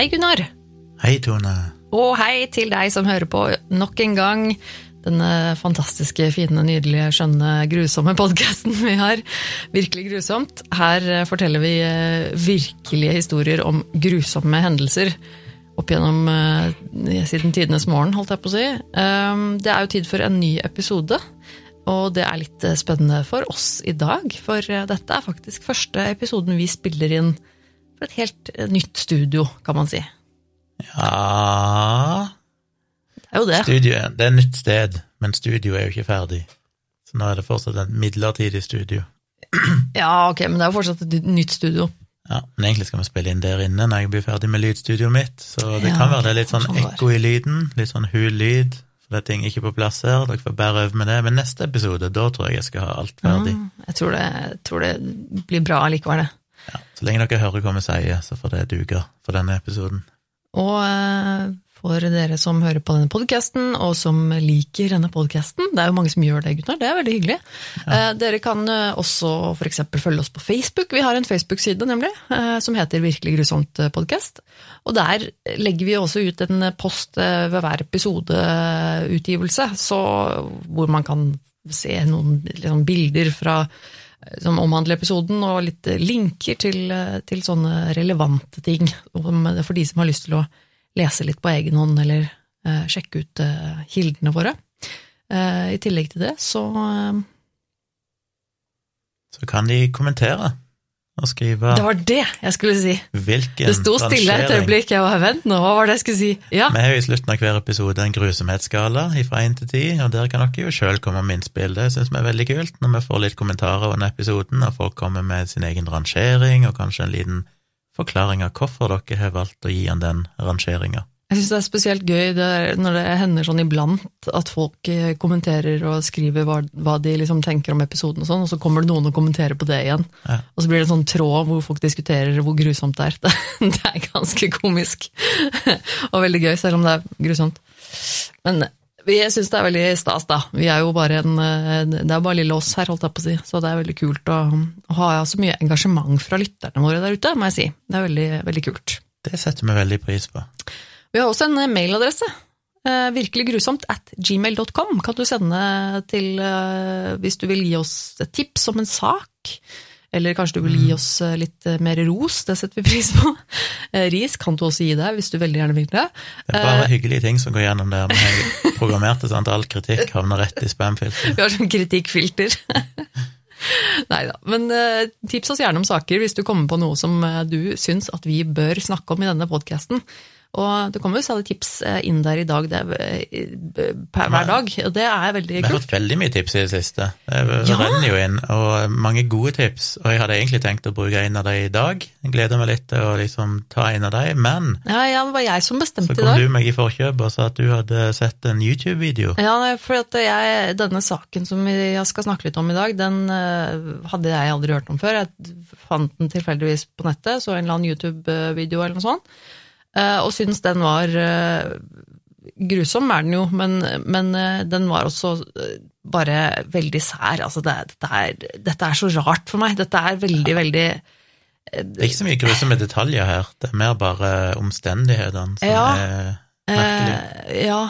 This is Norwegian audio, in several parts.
Hei, Gunnar. Hei, Tone. Og hei til deg som hører på nok en gang. Denne fantastiske, fine, nydelige, skjønne, grusomme podkasten vi har. Virkelig grusomt. Her eh, forteller vi eh, virkelige historier om grusomme hendelser. Opp gjennom eh, siden tidenes morgen, holdt jeg på å si. Um, Det er jo tid for en ny episode. Og det er litt spennende for oss i dag, for dette er faktisk første episoden vi spiller inn et helt eh, nytt studio, kan man si. Ja Det er jo det. Studio det er et nytt sted, men studio er jo ikke ferdig. Så nå er det fortsatt et midlertidig studio. Ja, ok, men det er jo fortsatt et nytt studio. Ja, Men egentlig skal vi spille inn der inne når jeg blir ferdig med lydstudioet mitt, så det Ja, kan være det er litt sånn sånn ekko i lyden, litt sånn hul lyd, for det er ting ikke på plass her. Dere får bare øve med det. Men neste episode, da tror jeg jeg skal ha alt ferdig. Mm, jeg tror det, jeg tror det blir bra likevel, det. Ja, så lenge dere hører hva vi sier, så får det duke for denne episoden. Og eh, for dere som hører på denne podkasten, og som liker denne podkasten, det er jo mange som gjør det, Gunnar, det er veldig hyggelig. Ja. dere kan eh, også eksempel følge oss på Facebook. Vi har en Facebook-side, nemlig, eh, som heter Virkelig grusomt podkast. Og der legger vi også ut en post eh, ved hver episodeutgivelse, så hvor man kan se noen liksom, bilder fra som omhandler episoden, og litt linker til, til sånne relevante ting for de som har lyst til å lese litt på egen hånd, eller eh, sjekke ut eh, kildene våre. Eh, I tillegg til det så eh, Så kan de kommentere og skrive Det var det jeg skulle si! hvilken Det sto stille et øyeblikk, jeg var vent nå, hva var det jeg skulle si? Ja, Vi har jo i slutten av hver episode en grusomhetsskala fra 1 til 10, og der kan dere jo sjøl komme med innspill. Det syns vi er veldig kult når vi får litt kommentarer under episoden, og folk kommer med sin egen rangering, og kanskje en liten forklaring av hvorfor dere har valgt å gi han den rangeringa. Jeg syns det er spesielt gøy det er, når det hender sånn iblant at folk eh, kommenterer og skriver hva, hva de liksom tenker om episoden og sånn, og så kommer det noen og kommenterer på det igjen. Ja. Og så blir det en sånn tråd hvor folk diskuterer hvor grusomt det er. Det, det er ganske komisk. og veldig gøy, selv om det er grusomt. Men jeg syns det er veldig stas, da. Vi er jo bare en eh, Det er bare lille oss her, holdt jeg på å si. Så det er veldig kult å, å ha så mye engasjement fra lytterne våre der ute, må jeg si. Det er veldig, veldig kult. Det setter vi veldig pris på. Vi har også en eh, mailadresse. Eh, virkelig grusomt at gmail.com kan du sende til eh, hvis du vil gi oss et tips om en sak. Eller kanskje du vil gi oss eh, litt mer ros, det setter vi pris på. Ris kan du også gi deg, hvis du veldig gjerne vil det. Det er bare hyggelige ting som går gjennom der. Men jeg programmerte sånn at all kritikk havner rett i spamfilteret. Vi har sånn kritikkfilter. Nei da. Men tips oss gjerne om saker hvis du kommer på noe som du syns at vi bør snakke om i denne podkasten. Og det kommer jo stadig tips eh, inn der i dag, det eh, per hver dag, og det er veldig kult. Vi har fått veldig mye tips i det siste. Det Ja. renner jo inn, og mange gode tips. Og jeg hadde egentlig tenkt å bruke en av dem i dag. Jeg gleder meg litt til å liksom ta en av dem, men Ja, ja, det var jeg som bestemte i dag. Så kom du meg i forkjøpet og sa at du hadde sett en YouTube-video. Ja, for at jeg, denne saken som jeg skal snakke litt om i dag, den eh, hadde jeg aldri hørt om før. Jeg fant den tilfeldigvis på nettet, så en eller annen YouTube-video eller noe sånt, eh, og syns den var eh, grusom, er den jo, men, men eh, den var også eh, bare veldig sær. Altså, det, dette, er, dette er så rart for meg. Dette er veldig, veldig Det er ikke så mye grusomme detaljer her, det er mer bare omstendighetene som Ja. er merkelige. eh, Ja,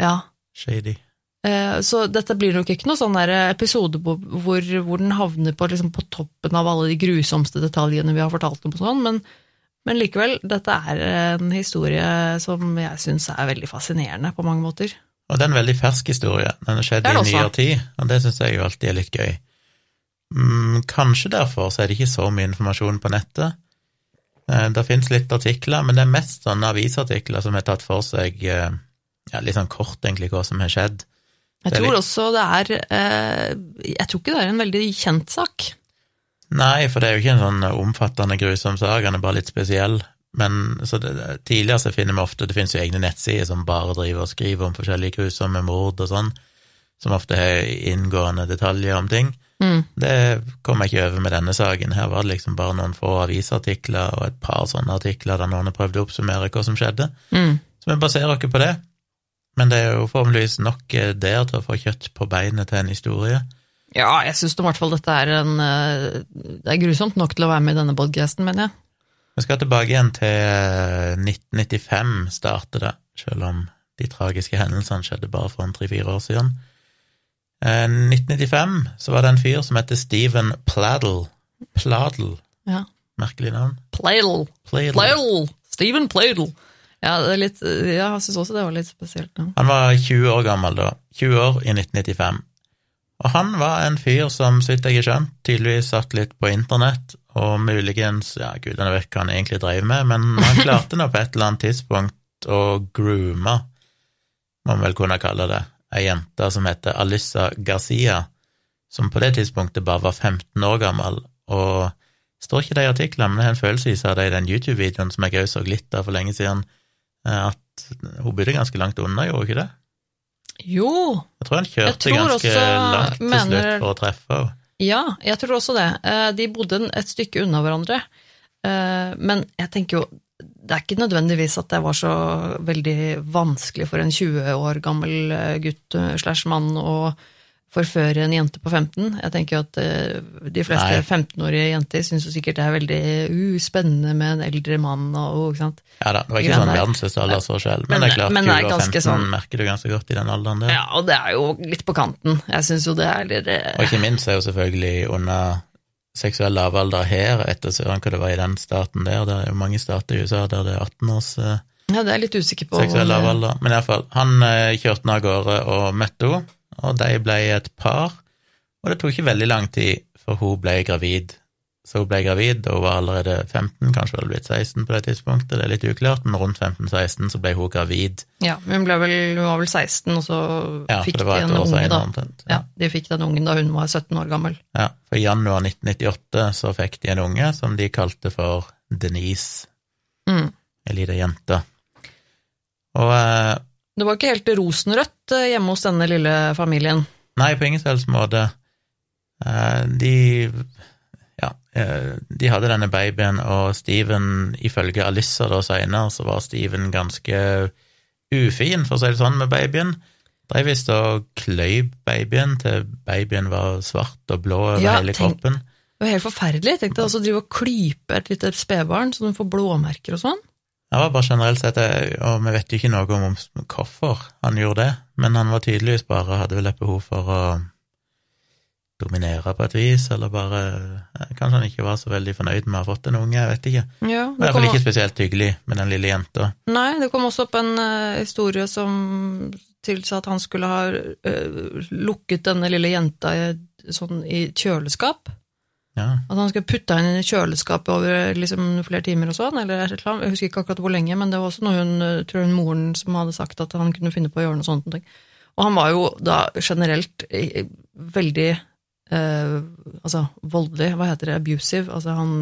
ja. Shady. Eh, Så dette blir nok ikke noe sånn der episode hvor, hvor hvor den havner på, liksom på toppen av alle de grusomste detaljene vi har fortalt om, og sånn, men, men likevel, dette er en historie som jeg syns er veldig fascinerende på mange måter. Og det er en veldig fersk historie. Den har skjedd i nyere tid, og det syns jeg jo alltid er litt gøy. Mm, kanskje derfor så er det ikke så mye informasjon på nettet. Eh, Det finnes litt artikler, men det er mest sånne avisartikler som har tatt for seg eh, ja, litt sånn kort egentlig hva som har skjedd. Jeg tror også det er eh, Jeg tror ikke det er en veldig kjent sak. Nei, for det er jo ikke en sånn omfattende grusom sak, den er bare litt spesiell. Men så det, tidligere så finner vi ofte, det finnes jo egne nettsider som bare driver og skriver om forskjellige grusomme mord og sånn, som ofte har inngående detaljer om ting. Mm. Det kom jeg ikke over med denne saken. Her var det liksom bare noen få avisartikler og et par sånne artikler der noen har prøvd å oppsummere hva som skjedde. Mm. Så vi baserer oss på det. Men det er jo forhåpentligvis nok eh, der til å få kjøtt på beinet til en historie. Ja, jeg syns i hvert fall dette er en eh, Det er grusomt nok til å være med i denne podcasten, mener jeg. Vi skal tilbake igjen til eh, 1995 starter det, selv om de tragiske hendelsene skjedde bare for en tre-fire år siden. Eh, 1995 så var det en fyr som heter Steven Pladdle. Pladdle, Ja. merkelig navn. Pladdle. Pladdle. Steven Pladdle. Ja, det litt, ja, jeg syns også det var litt spesielt. Ja. Han var 20 år gammel da. 20 år i 1995. Og han var en fyr som, så vidt jeg har skjønt, tydeligvis satt litt på internett, og muligens Ja, gudene vet hva han egentlig drev med, men han klarte nå på et eller annet tidspunkt å groome, må man vel kunne kalle det, ei jente som heter Alyssa Garcia, som på det tidspunktet bare var 15 år gammel, og står ikke det i artiklene, men jeg har en følelse av det i den YouTube-videoen som jeg også så glitt av for lenge siden, eh, at hun bodde ganske langt unna, gjorde hun ikke det? Jo, Jeg tror han kjørte tror ganske også- langt til mener- slutt for å treffe ja, jeg tror også det. Eh, De bodde et stykke unna hverandre. Eh, Men jeg tenker jo, det er ikke nødvendigvis at det var så veldig vanskelig for en 20 år gammel eh, gutt slash mann å forføre en jente på 15. Jeg tenker at eh, de fleste 15-årige jenter syns sikkert det er veldig uh, spennende med en eldre mann og ikke sant. Ja da, det var ikke sånn nei. aldersforskjell, men, Men- det er klart, men du det er var ganske 15, sånn- merker du ganske godt i den alderen der. Ja, og det er jo litt på kanten. Jeg syns jo det er litt eh, Og ikke minst er jo selvfølgelig under seksuell lavalder her, etter søren hva det var i den staten der, det er jo mange stater i USA der det er 18 års eh, Ja, det er jeg litt usikker på. seksuell lavalder. Men iallfall, han kjørte henne av gårde og møtte henne, og de ble et par, og det tok ikke veldig lang tid før hun ble gravid. Så hun ble gravid, og hun var allerede 15, kanskje vel blitt 16 på det tidspunktet, det er litt uklart, men rundt 15-16 så ble hun gravid. Ja, hun, ble vel, hun var vel 16, og så Ja, fikk de en unge, da. omtrent. Ja, de fikk den ungen da hun var 17 år gammel. Ja, for i januar 1998 så fikk de en unge som de kalte for Denise, Mm. ei lita jente. Og eh, Det var ikke helt rosenrødt eh, hjemme hos denne lille familien. nei, på ingen som helst måte. De ja, eh, de hadde denne babyen, og Steven, ifølge Alissa da senere, så var Steven ganske ufin, for å si det sånn, med babyen. De visst og kløyv babyen til babyen var svart og blå over Ja, hele tenk- kroppen. Det var helt forferdelig. Tenk deg å drive og klype et lite spedbarn så de får blåmerker og sånn. Det var bare generelt sett, og vi vet jo ikke noe om hvorfor han gjorde det, men han var tydeligvis bare, hadde vel et behov for å dominere på et vis, eller bare eh, Kanskje han ikke var så veldig fornøyd med å ha fått en unge, jeg vet ikke. Ja, Det kom, iallfall ikke spesielt hyggelig med den lille jenta. nei, det kom også opp en uh, historie som tilsa at han skulle ha uh, lukket denne lille jenta i, sånn i kjøleskap. Ja, At han skulle putte henne i kjøleskapet over liksom, flere timer og sånn, eller et eller annet. Jeg husker ikke akkurat hvor lenge, men det var også noe hun, eh, tror hun moren som hadde sagt at han kunne finne på å gjøre noe sånt. Og han var jo da generelt veldig eh, altså voldelig, hva heter det, abusive, altså han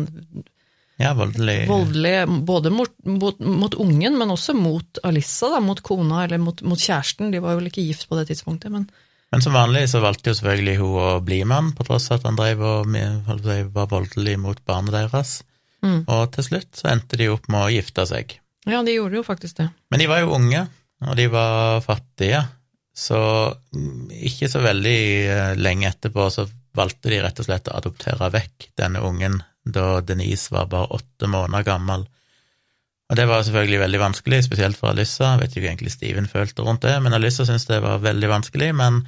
ja voldelig. voldelig både mot, mot, mot ungen, men også mot Alissa, da, mot kona, eller mot, mot kjæresten. De var jo vel ikke gift på det tidspunktet, men Men som vanlig så valgte jo selvfølgelig hun å bli med han, på tross av at han drev og var voldelig mot barnet deres. Mm. Og til slutt så endte de opp med å gifte seg. ja, de gjorde jo faktisk det. Men de var jo unge, og de var fattige, så ikke så veldig eh, lenge etterpå så valgte de rett og slett å adoptere vekk denne ungen da Denise var bare åtte måneder gammel. Og det var selvfølgelig veldig vanskelig, spesielt for Alyssa. Jeg vet ikke egentlig Steven følte rundt det, men Alyssa syntes det var veldig vanskelig. Men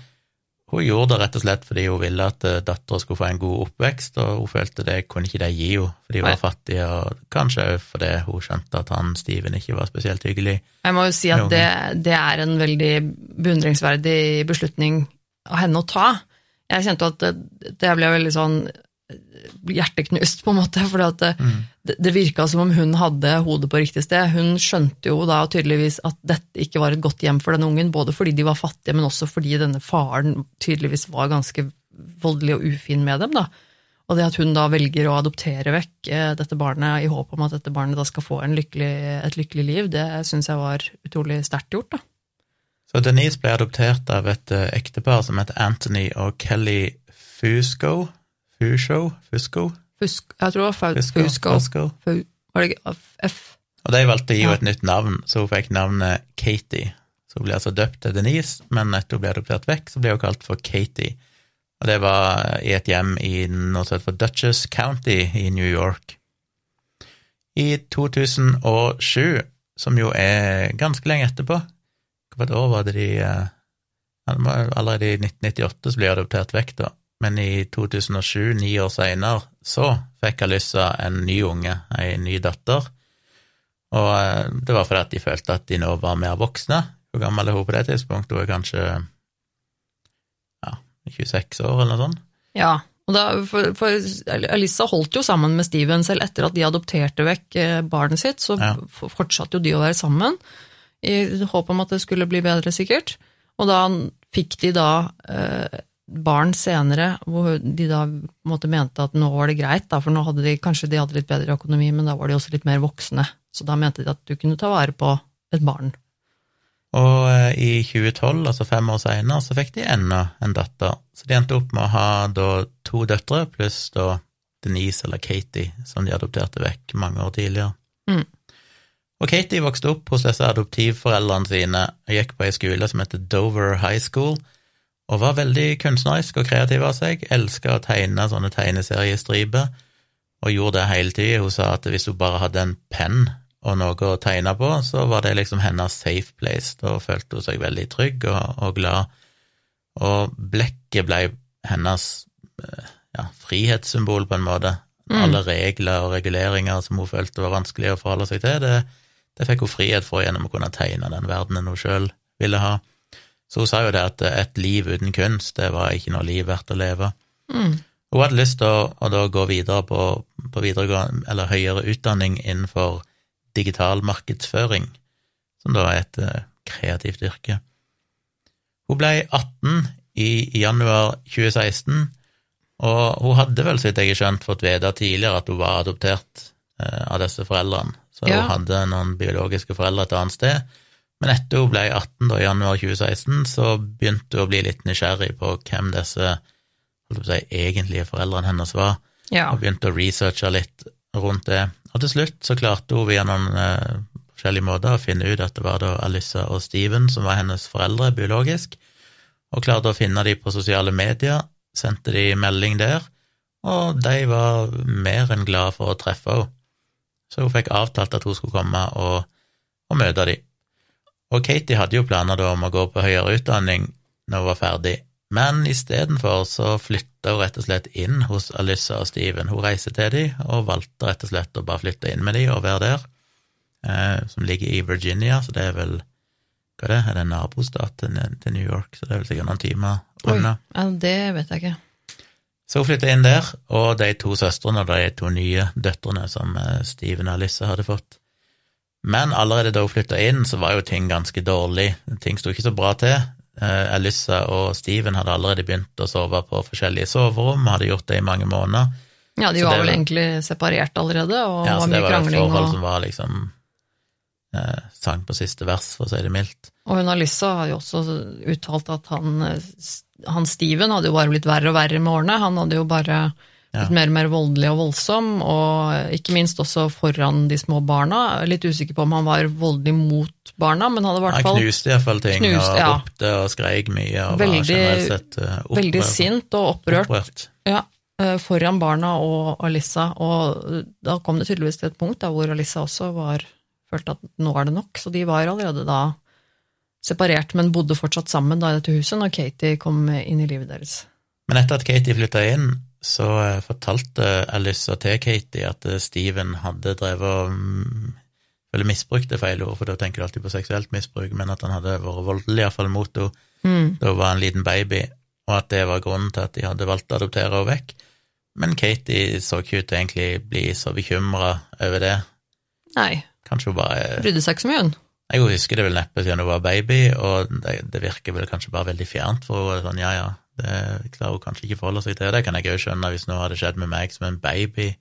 hun gjorde det rett og slett fordi hun ville at eh, dattera skulle få en god oppvekst, og hun følte det kunne ikke de gi henne, fordi hun Nei. var fattig, og kanskje òg fordi hun skjønte at han Steven ikke var spesielt hyggelig. Jeg må jo si at det, det er en veldig beundringsverdig beslutning av henne å ta. Jeg kjente at det, det ble veldig sånn hjerteknust, på en måte, fordi at det, det virka som om hun hadde hodet på riktig sted. Hun skjønte jo da tydeligvis at dette ikke var et godt hjem for denne ungen, både fordi de var fattige, men også fordi denne faren tydeligvis var ganske voldelig og ufin med dem. da. Og det at hun da velger å adoptere vekk eh, dette barnet i håp om at dette barnet da skal få lykkelig, et lykkelig liv, det syns jeg var utrolig sterkt gjort. da. Så Denise ble adoptert av et eh, ektepar som heter Anthony og Kelly Fusco. Fusco? Fusco? Fusk, jeg tror det var Fau- Fusco? Fusco. Fusco. Var det F? Og de valgte å gi henne et nytt navn, så hun fikk navnet Katie. Så hun ble altså døpt til Denise, men etter hun ble adoptert vekk, så ble hun kalt for Katie. Og det var i et hjem i noe som heter for Dutchess County i New York. I 2007, som jo er ganske lenge etterpå Hvilket år var det de eh, Allerede i 1998 så ble hun adoptert vekk, da. Men i 2007, ni år seinere, så fikk Alyssa en ny unge, ei ny datter. Og eh, det var fordi at de følte at de nå var mer voksne. Hvor gammel er hun på det tidspunktet? Hun er kanskje ja, 26 år, eller noe sånt? Ja, og da, for, for Alissa holdt jo sammen med Steven selv etter at de adopterte vekk eh, barnet sitt, så Ja. fortsatte jo de å være sammen, i håp om at det skulle bli bedre, sikkert. Og da fikk de da eh, barn senere, hvor de da på en måte mente at nå var det greit, da, for nå hadde de kanskje de hadde litt bedre økonomi, men da var de også litt mer voksne. Så da mente de at du kunne ta vare på et barn. Og eh, i 2012, altså fem år seinere, så fikk de enda en datter. Så de endte opp med å ha da to døtre, pluss da Denise eller Katie, som de adopterte vekk mange år tidligere. Mm. Og Katie vokste opp hos disse adoptivforeldrene sine og gikk på ei skole som heter Dover High School, og var veldig kunstnerisk og kreativ av seg, elska å tegne sånne tegneseriestriper, og gjorde det hele tida. Hun sa at hvis hun bare hadde en penn og noe å tegne på, så var det liksom hennes safe place. Da følte hun seg veldig trygg og, og glad. Og blekket ble hennes eh, ja, frihetssymbol, på en måte. Mm. Alle regler og reguleringer som hun følte var vanskelig å forholde seg til, det, det fikk hun frihet for gjennom å kunne tegne den verdenen hun sjøl ville ha. Så hun sa jo det at et liv uten kunst, det var ikke noe liv verdt å leve. Mm. Hun hadde lyst til å, å da gå videre på, på videregående, eller høyere utdanning innenfor digital markedsføring, som da er et eh, kreativt yrke. Hun ble 18 i januar 2016, og hun hadde vel, så vidt jeg har skjønt, fått vite tidligere at hun var adoptert eh, av disse foreldrene, så Ja. hun hadde noen biologiske foreldre et annet sted. Men etter hun ble 18 da, i januar 2016, så begynte hun å bli litt nysgjerrig på hvem disse si, egentlige foreldrene hennes var Ja. og begynte å researche litt rundt det. Og til slutt så klarte hun via noen eh, forskjellige måter å finne ut at det var da Alyssa og Steven som var hennes foreldre biologisk, og klarte å finne dem på sosiale medier, sendte de melding der, og de var mer enn glade for å treffe henne. Så hun fikk avtalt at hun skulle komme og, og møte de. Og Katie hadde jo planer da om å gå på høyere utdanning når hun var ferdig, men istedenfor så flytta hun rett og slett inn hos Alyssa og Steven. Hun reiste til dem og valgte rett og slett å bare flytte inn med dem og være der, eh, som ligger i Virginia, så det er vel hva er det, er det en nabostat til, New York, så det er vel sikkert noen timer unna. ja, det vet jeg ikke. Så hun flytta inn der, og de to søstrene og de to nye døtrene som eh, Steven og Alyssa hadde fått. Men allerede da hun flytta inn, så var jo ting ganske dårlig. Ting sto ikke så bra til. Eh, Alyssa og Steven hadde allerede begynt å sove på forskjellige soverom, hadde gjort det i mange måneder. Ja, de var vel egentlig separert allerede, og Ja, var så det var et forhold Og, som var liksom eh, sang på siste vers, for å si det mildt. og hun Alyssa har jo også uttalt at han, han Steven hadde jo bare blitt verre og verre med årene. Han hadde jo bare Ja. blitt mer og mer voldelig og voldsom, og ikke minst også foran de små barna. Litt usikker på om han var voldelig mot barna, men hadde i hvert Han fall knuste iallfall ting, Knust, og ja. ropte og skreik mye, og Veldig- var generelt sett eh, opprørt. veldig sint og opprørt opprørt. Ja, eh, foran barna og Alissa, og da kom det tydeligvis til et punkt da, hvor Alissa også var, følte at nå er det nok, så de var allerede da separert, men bodde fortsatt sammen da i dette huset når Katie kom inn i livet deres. Men etter at Katie flytta inn, så eh, fortalte Alyssa til Katie at eh, Steven hadde drevet og mm, Eller misbrukt er feil ord, for da tenker du alltid på seksuelt misbruk, men at han hadde vært voldelig, iallfall mot henne Mm. da hun var en liten baby, og at det var grunnen til at de hadde valgt å adoptere henne vekk. Men Katie så ikke ut til egentlig bli så bekymra over det. Nei, Kanskje hun bare brydde seg ikke så mye, hun. Jeg husker det vel neppe siden hun var baby, og det, det virker vel kanskje bare veldig fjernt for henne. Sånn, ja, ja, det klarer hun kanskje ikke forholde seg til. Det kan jeg òg skjønne hvis noe hadde skjedd med meg som en baby.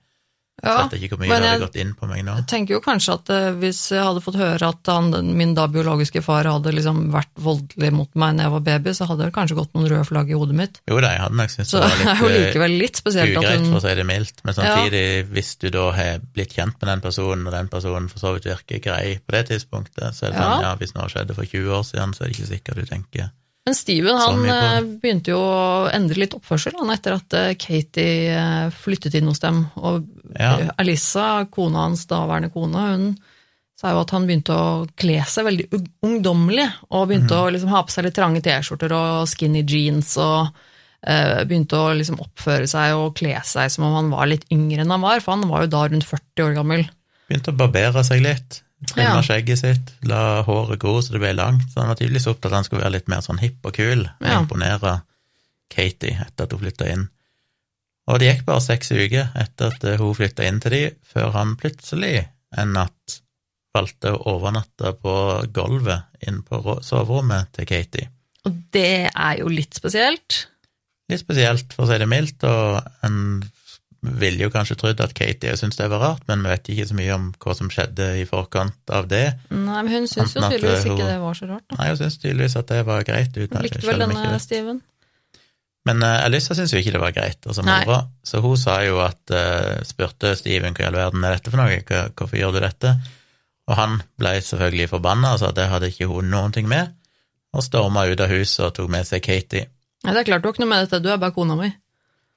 Ja, Jeg vet ikke hvor mye men det hadde gått inn på meg nå. Jeg tenker jo kanskje at eh, hvis jeg hadde fått høre at han, min da biologiske far hadde liksom vært voldelig mot meg da jeg var baby, så hadde det kanskje gått noen røde flagg i hodet mitt. Jo da, jeg hadde nok syntes det var er jo litt eh, likevel litt spesielt ugreit, for å si det mildt. Men samtidig, hvis du da har blitt kjent med den personen, og den personen for så vidt virker grei på det tidspunktet, så er det sånn, Ja. ja, hvis noe skjedde for 20 år siden, så er det ikke sikkert du tenker Men Steven han eh, begynte jo å endre litt oppførsel han, etter at eh, Katie eh, flyttet inn hos dem. Og Ja. Alisa, kona hans daværende kone, hun sa jo at han begynte å kle seg veldig ungdommelig. Og begynte mm. å liksom ha på seg litt trange T-skjorter og skinny jeans. og eh, begynte å liksom oppføre seg og kle seg som om han var litt yngre enn han var, for han var jo da rundt 40 år gammel. Begynte å barbere seg litt, trimma Ja. skjegget sitt, la håret gro så det ble langt. Så han var tydeligvis opptatt av at han skulle være litt mer sånn hipp og kul, og Ja. imponere Katie etter at hun flytta inn. Og det gikk bare seks uker etter at eh, hun flytta inn til de, før han plutselig en natt valgte å overnatte på gulvet inn på soverommet til Katie. Og det er jo litt spesielt. Litt spesielt, for å si det mildt, og en ville jo kanskje trodd at Katie syntes det var rart, men vi vet ikke så mye om hva som skjedde i forkant av det. Nei, men hun syns jo tydeligvis eh, ikke det var så rart. Da. Nei, hun syntes tydeligvis at det var greit. Uten, Hun likte vel denne Steven. Men uh, Alyssa syntes jo ikke det var greit, altså mora. Så hun sa jo at uh, spurte Steven hva i all verden er dette for noe, hva, hvorfor gjør du dette? Og han ble selvfølgelig forbanna og sa at det hadde ikke hun noen ting med, og storma ut av huset og tok med seg Katie. Nei, det er klart du har ikke noe med dette, du er bare kona mi.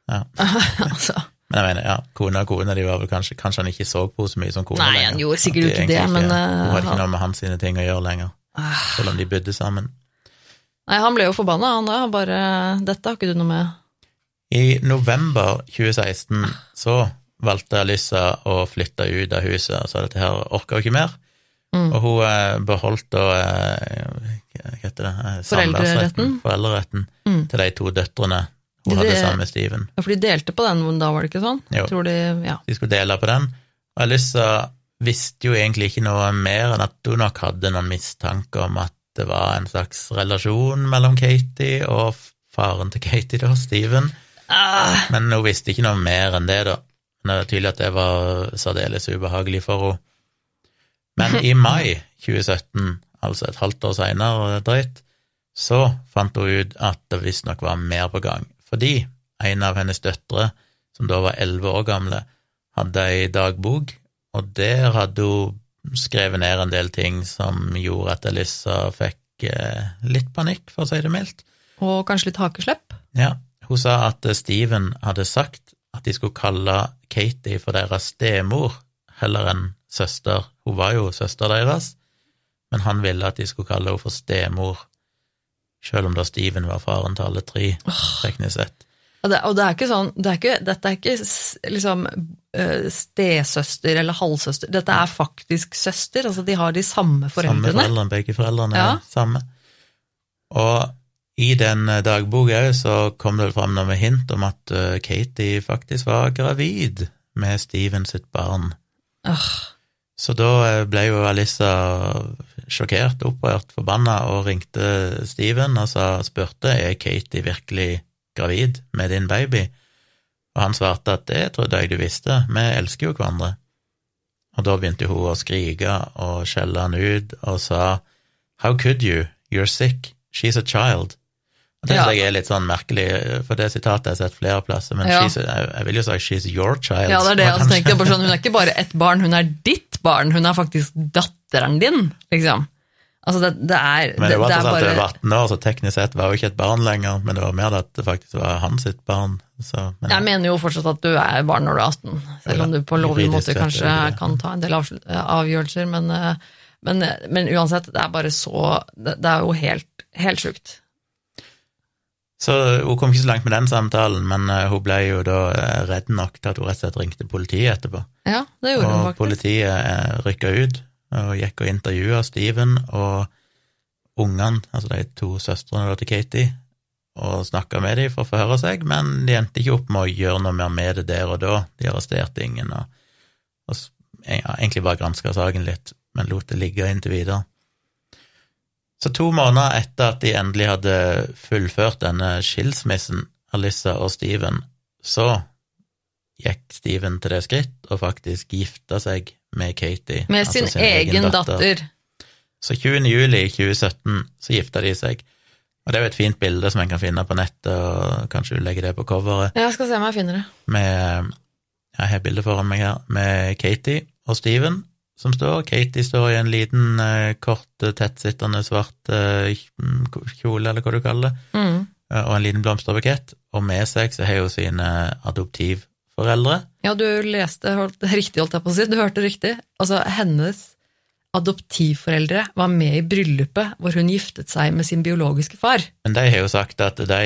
Ja. altså. Men jeg mener, ja, kone og kone, de var vel kanskje, kanskje han ikke så på henne så mye som kone Nei, lenger. han gjorde sikkert ikke det, men, Hun hadde ikke noe med hans sine ting å gjøre lenger, Ah. selv om de bodde sammen. Nei, han ble jo forbanna, han da. Bare Dette har ikke du noe med. I november 2016 så valgte Alyssa å flytte ut av huset, og sa dette her orker hun ikke mer. Mm. Og hun eh, beholdt da eh, Hva heter det? Eh, Foreldreretten? Foreldreretten Mm. til de to døtrene hun Det- hadde sammen med Steven. Ja, for de delte på den da, var det ikke sånn? Jo. Tror de, ja. De skulle dele på den. Og Alyssa visste jo egentlig ikke noe mer enn at hun nok hadde noen mistanke om at det var en slags relasjon mellom Katie og faren til Katie, da, Steven. Ah, Men hun visste ikke noe mer enn det, da. Men det er tydelig at det var særdeles ubehagelig for henne. Men i mai 2017, altså et halvt år seinere drøyt, så fant hun ut at det visstnok var mer på gang. Fordi en av hennes døtre, som da var elleve år gamle, hadde ei dagbok, og der hadde hun skrevet ned en del ting som gjorde at Elissa fikk eh, litt panikk, for å si det mildt. og kanskje litt hakeslepp? Ja, hun sa at Steven hadde sagt at de skulle kalle Katie for deres stemor heller enn søster. Hun var jo søster deres, men han ville at de skulle kalle henne for stemor, selv om da Steven var faren til alle tre, teknisk sett. Og det, og det er ikke sånn, det er ikke, dette er ikke liksom eh, stesøster eller halvsøster, dette er faktisk søster, altså de har de samme foreldrene. Samme foreldrene. begge foreldrene Ja. samme. Og i den eh, dagboka òg så kom det fram noe med hint om at eh, Katie faktisk var gravid med Steven sitt barn. Åh, Så da ble jo Alissa sjokkert, opprørt, forbanna og ringte Steven og sa, spurte er Katie virkelig gravid med din baby, og han svarte at det trodde jeg du visste, vi elsker jo hverandre. Og da begynte hun å skrike og skjelle han ut og sa How could you? You're sick. She's a child. Og syns Ja. jeg er litt sånn merkelig, for det sitatet har jeg sett flere plasser, men Ja. she's, jeg, jeg vil jo si she's your child. Ja, det er det jeg tenkte. Sånn, hun er ikke bare ett barn, hun er ditt barn. Hun er faktisk datteren din, liksom. Altså, det, det er Men det var det alt bare, var 18 år, så teknisk sett var hun ikke et barn lenger, men det var mer at det faktisk var hans sitt barn. Så, men, Jeg mener jo fortsatt at du er barn når du er 18, selv om du på lovlig måte kanskje det det. kan ta en del av, avgjørelser, men, eh, men, men uansett, det er bare så Det, det er jo helt, helt sjukt. Så hun kom ikke så langt med den samtalen, men eh, hun ble jo da eh, redd nok til at hun rett og slett ringte politiet etterpå. Ja, det gjorde hun faktisk. Og politiet eh, rykka ut og gikk og intervjua Steven og ungene, altså de to søstrene til Katie, og snakka med dem for å forhøre seg, men de endte ikke opp med å gjøre noe mer med det der og da. De arresterte ingen, og, og ja, egentlig bare granska saken litt, men lot det ligge inntil videre. Så to måneder etter at de endelig hadde fullført denne skilsmissen, Alissa og Steven, så gikk Steven til det skritt og faktisk gifta seg med Katie. Med altså sin, egen datter. Så 20. juli 2017 så gifta de seg. Og det er jo et fint bilde som en kan finne på nettet, og kanskje du legger det på coveret, Jeg skal se om jeg finner det. med Jeg har bilde foran meg her, med Katie og Steven, som står. Katie står i en liten, eh, kort, eh, tettsittende svart eh, kjole, eller hva du kaller det, Mm. og en liten blomsterbukett, og med seg så har hun sine adoptivforeldre. Ja, du leste holdt, riktig, holdt jeg på å si. Du hørte riktig. Altså, hennes adoptivforeldre var med i bryllupet hvor hun giftet seg med sin biologiske far. Men de har jo sagt at de,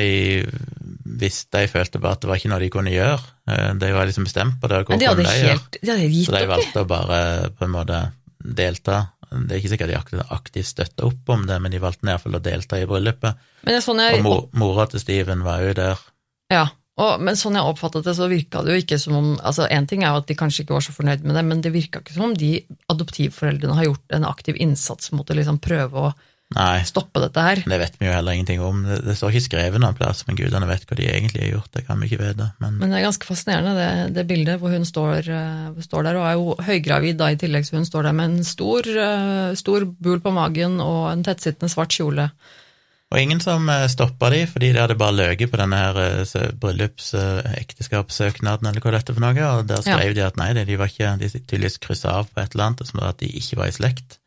hvis de følte bare at det var ikke noe de kunne gjøre, eh, de var liksom bestemt på det, Hvor Men de hadde de helt de hadde gitt Så de valgte å bare på en måte delta. Det er ikke sikkert de aktivt, støtta opp om det, men de valgte iallfall å delta i bryllupet. Er sånn Og jeg, mor, mora til Steven var jo der. ja, og, men sånn jeg oppfattet det, så virka det jo ikke som om altså En ting er jo at de kanskje ikke var så fornøyd med det, men det virka ikke som om de adoptivforeldrene har gjort en aktiv innsats mot å liksom prøve å Nei, stoppe dette her. det vet vi jo heller ingenting om. Det, det står ikke skrevet noen plass, men gudene vet hva de egentlig har gjort, det kan vi ikke vite. Men Men det er ganske fascinerende, det, det bildet hvor hun står, eh, står der og er jo høygravid da i tillegg, så hun står der med en stor, eh, stor bul på magen og en tettsittende svart kjole. Og ingen som stoppa de, fordi de hadde bare løyet på denne her bryllupsekteskapssøknaden, eh, ekteskapssøknaden, eller hva dette for noe, og der Ja. skrev de at nei, de var ikke, de tydeligvis kryssa av på et eller annet, som at de ikke var i slekt.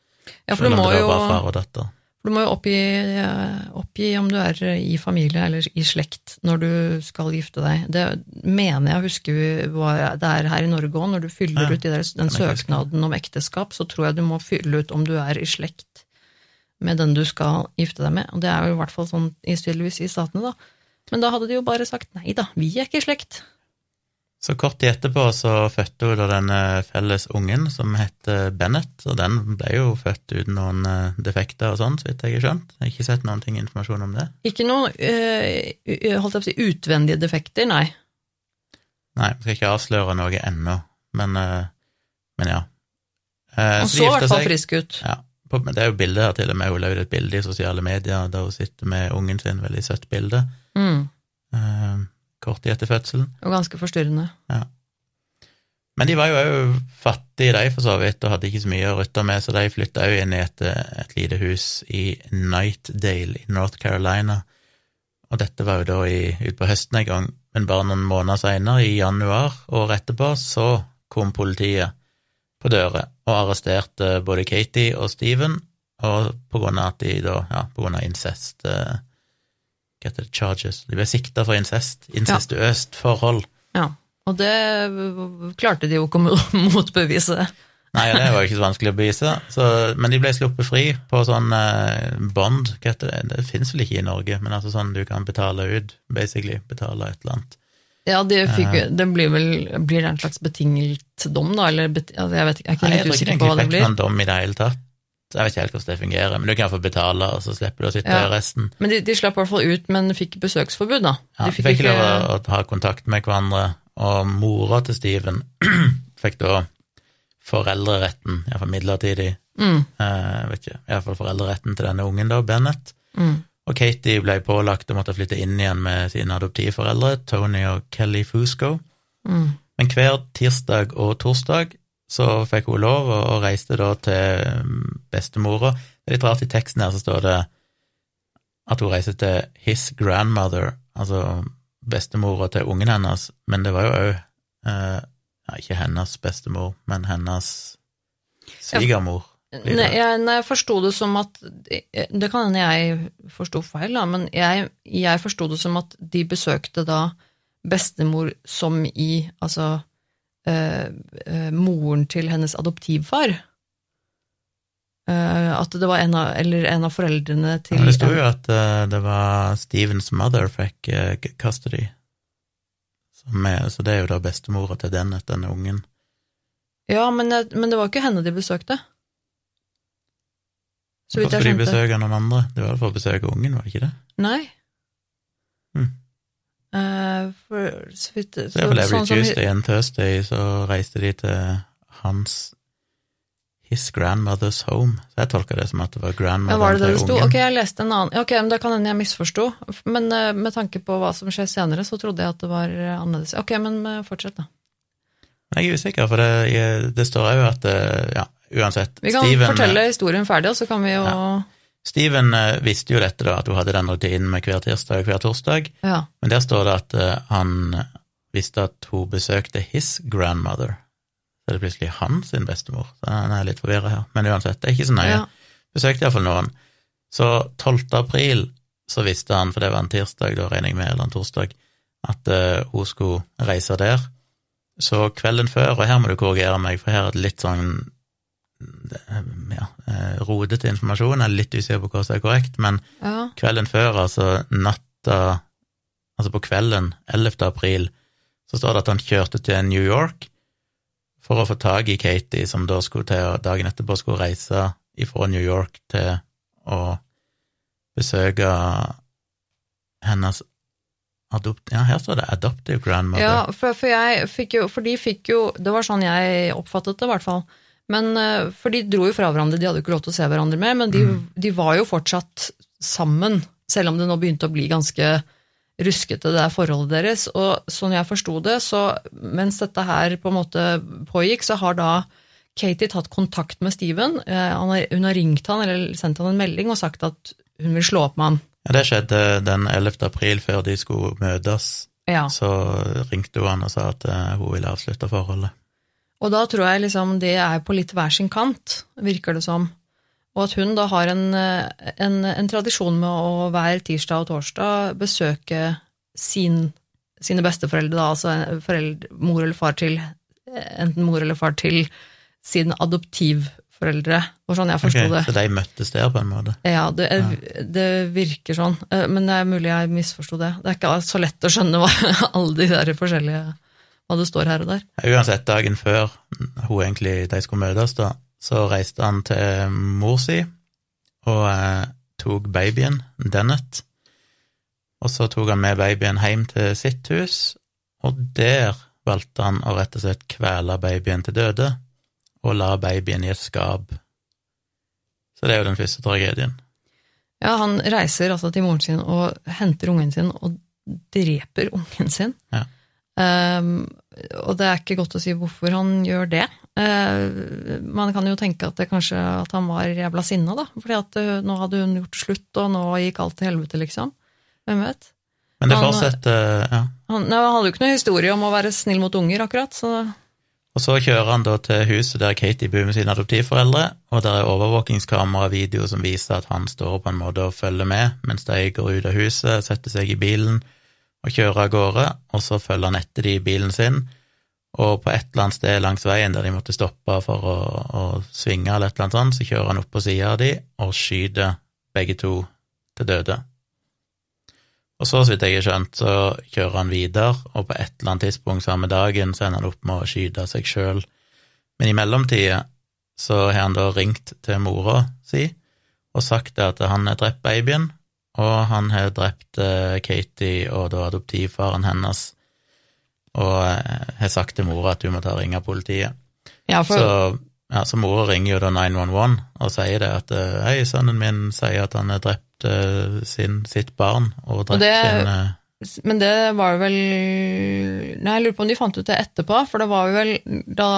Ja, for du må jo, og du må jo oppgi, eh, oppgi om du er i familie eller i slekt når du skal gifte deg. Det mener jeg husker huske det er her i Norge òg. Når du fyller Ja, ut den søknaden om ekteskap, så tror jeg du må fylle ut om du er i slekt med den du skal gifte deg med. Og det er jo i hvert fall sånn i statene, da. Men da hadde de jo bare sagt nei da, vi er ikke i slekt. Så kort tid etterpå så fødte hun da denne felles ungen som heter Bennett, og den ble jo født uten noen eh, defekter og sånn, så vidt jeg har skjønt. Jeg har ikke sett noen ting informasjon om det. Ikke noen eh, holdt jeg på å si, utvendige defekter, nei. Nei, jeg skal ikke avsløre noe ennå, men, eh, men ja. Han så så i hvert fall frisk ut. Ja, på, men det er jo bilder her til og med, hun la ut et bilde i sosiale medier der hun sitter med ungen sin, veldig søtt bilde, Mm. eh, kort tid etter fødselen. Og ganske forstyrrende. Men de var jo òg fattige, de, for så vidt, og hadde ikke så mye å rutte med, så de flytta òg inn i et, et lite hus i Nightdale i North Carolina. Og dette var jo da utpå ut på høsten en gang, men bare noen måneder seinere, i januar året etterpå, så kom politiet på døra og arresterte både Katie og Steven, og på grunn av at de da, ja, på grunn av incest uh, Hva heter det, charges? De ble sikta for incest, incestuøst forhold. Ja. Og det klarte de jo ikke å motbevise. Nei, det var ikke så vanskelig å bevise, så, men de ble sluppet fri på sånn eh, bond, hva heter det, det finnes vel ikke i Norge, men altså sånn du kan betale ut, basically, betale et eller annet. Ja, det, fikk, det blir vel blir det en slags betinget dom, da? Eller bet, altså jeg vet jeg er ikke Nei, jeg tror ikke det fikk noen dom i det hele tatt. Jeg vet ikke helt hvordan det fungerer, men du kan få betale, og så slipper du å sitte Ja. resten. Men de, de slapp i hvert fall ut, men fikk besøksforbud, da. Ja, de fikk ikke lov å, ha kontakt med hverandre, og mora til Steven fikk da foreldreretten, iallfall midlertidig, mm, eh, vet ikke, iallfall foreldreretten til denne ungen, da, Bennett. mm. Og Katie ble pålagt å måtte flytte inn igjen med sine adoptivforeldre, Tony og Kelly Fusco. Mm. Men hver tirsdag og torsdag så fikk hun lov, og, reiste da til mm, bestemora. Det er litt rart i teksten her, så står det at hun reiste til his grandmother, altså bestemora til ungen hennes, men det var jo òg eh, ikke hennes bestemor, men hennes svigermor. Nei, jeg, nei, jeg forsto det som at Det kan hende jeg forsto feil, da, men jeg, jeg forsto det som at de besøkte da bestemor som i Altså eh, eh, moren til hennes adoptivfar. Eh, at det var en av, eller en av foreldrene til Ja, det sto jo at eh, det var Stevens mother fikk eh, custody. Som er, så det er jo da bestemora til Dennet, denne ungen. Ja, men, men det var ikke henne de besøkte. Så vidt Hvorfor jeg de skjønte. besøker noen andre? Det var for å besøke ungen, var det ikke det? Nei. Hmm. Uh, for, så vidt, Så det er vel every sånn Tuesday and Thursday, så reiste de til hans His grandmother's home. Så jeg tolka det som at det var grandmotheren det det det sto? Ok, jeg leste en annen. Ok, men Da kan hende jeg misforsto. Men uh, med tanke på hva som skjer senere, så trodde jeg at det var eh, annerledes. Ok, men fortsett, da. Jeg er usikker, for det, det står òg at Ja, uansett. Vi kan Steven, fortelle historien ferdig, og så kan vi jo Ja. Steven eh, visste jo dette, da, at hun hadde den rutinen med hver tirsdag og hver torsdag. Men der står det at eh, han visste at hun besøkte his grandmother. så det er plutselig han sin bestemor. Så han er litt forvirra her. Men uansett, det er ikke så nøye. Ja. Besøkte iallfall noen. Så 12. april så visste han, for det var en tirsdag, da regner jeg med, eller en torsdag, at uh, hun skulle reise der. Så kvelden før, og her må du korrigere meg, for her er det litt sånn ja, eh, rodete informasjon, jeg er litt usikker på hva som er korrekt, men Ja. kvelden før, altså natta Altså på kvelden 11. april, så står det at han kjørte til New York for å få tak i Katie, som da skulle til dagen etterpå skulle reise ifra New York til å besøke hennes adopt... Ja, her står det 'adoptive grandmother'. Ja, for, for jeg fikk jo For de fikk jo Det var sånn jeg oppfattet det, i hvert fall. Men eh, For de dro jo fra hverandre, de hadde jo ikke lov til å se hverandre mer, men de, de var jo fortsatt sammen, selv om det nå begynte å bli ganske ruskete, det der forholdet deres. Og sånn jeg forsto det, så mens dette her på en måte pågikk, så har da Katie tatt kontakt med Steven. Eh, Han har, hun har ringt han eller sendt han en melding og sagt at hun vil slå opp med han. Ja, det skjedde den 11. april, før de skulle møtes. Ja. Så ringte hun han og sa at eh, hun ville avslutte forholdet. Og da tror jeg liksom det er på litt hver sin kant, virker det som. Og at hun da har en, eh, en, en tradisjon med å hver tirsdag og torsdag besøke sin, sine besteforeldre, da, altså foreldre, mor eller far til enten mor eller far til sine adoptivforeldre, og sånn jeg forsto okay, det. Så de møttes der, på en måte? Ja, det, er, det virker sånn, Eh, men det er mulig jeg misforsto det. Det er ikke så lett å skjønne hva alle de der forskjellige hva det står her og der. Uansett, dagen før hun egentlig, de skulle møtes, da, så reiste han til mor si og eh, tok babyen, Dennett, og så tok han med babyen hjem til sitt hus, og der valgte han å rett og slett kvele babyen til døde og la babyen i et skap. Så det er jo den første tragedien. Ja, han reiser altså til moren sin og henter ungen sin og dreper ungen sin. Ja. Ehm, og det er ikke godt å si hvorfor han gjør det. Uh, man kan jo tenke at det kanskje at han var jævla sinna, da. Fordi at eh, nå hadde hun gjort slutt, og nå gikk alt til helvete, liksom. Hvem vet? Men det fortsetter, ja. Han, nei, han hadde jo ikke noe historie om å være snill mot unger, akkurat, så Og så kjører han da til huset der Katie bor med sine adoptivforeldre, og der er overvåkingskamera-video som viser at han står på en måte og følger med mens de går ut av huset, setter seg i bilen og kjører av gårde, og så følger han etter de i bilen sin, og på et eller annet sted langs veien der de måtte stoppe for å, å svinge eller et eller annet sånt, så kjører han opp på sida av de og skyter begge to til døde. Og så, så vidt jeg har skjønt, så kjører han videre, og på et eller annet tidspunkt samme dagen så ender han opp med å skyte seg sjøl. Men i mellomtida så har han da ringt til mora si og sagt at han har drept babyen, og han har drept eh, Katie og da adoptivfaren hennes, og eh, har sagt til mora at hun må ta og ringe politiet. Ja, for Så, ja, så mora ringer jo da 911 og sier det at eh, hei, sønnen min sier at han har drept sin, sitt barn og drept det- sin Men det var vel Nei, jeg lurer på om de fant ut det etterpå, for det var vel da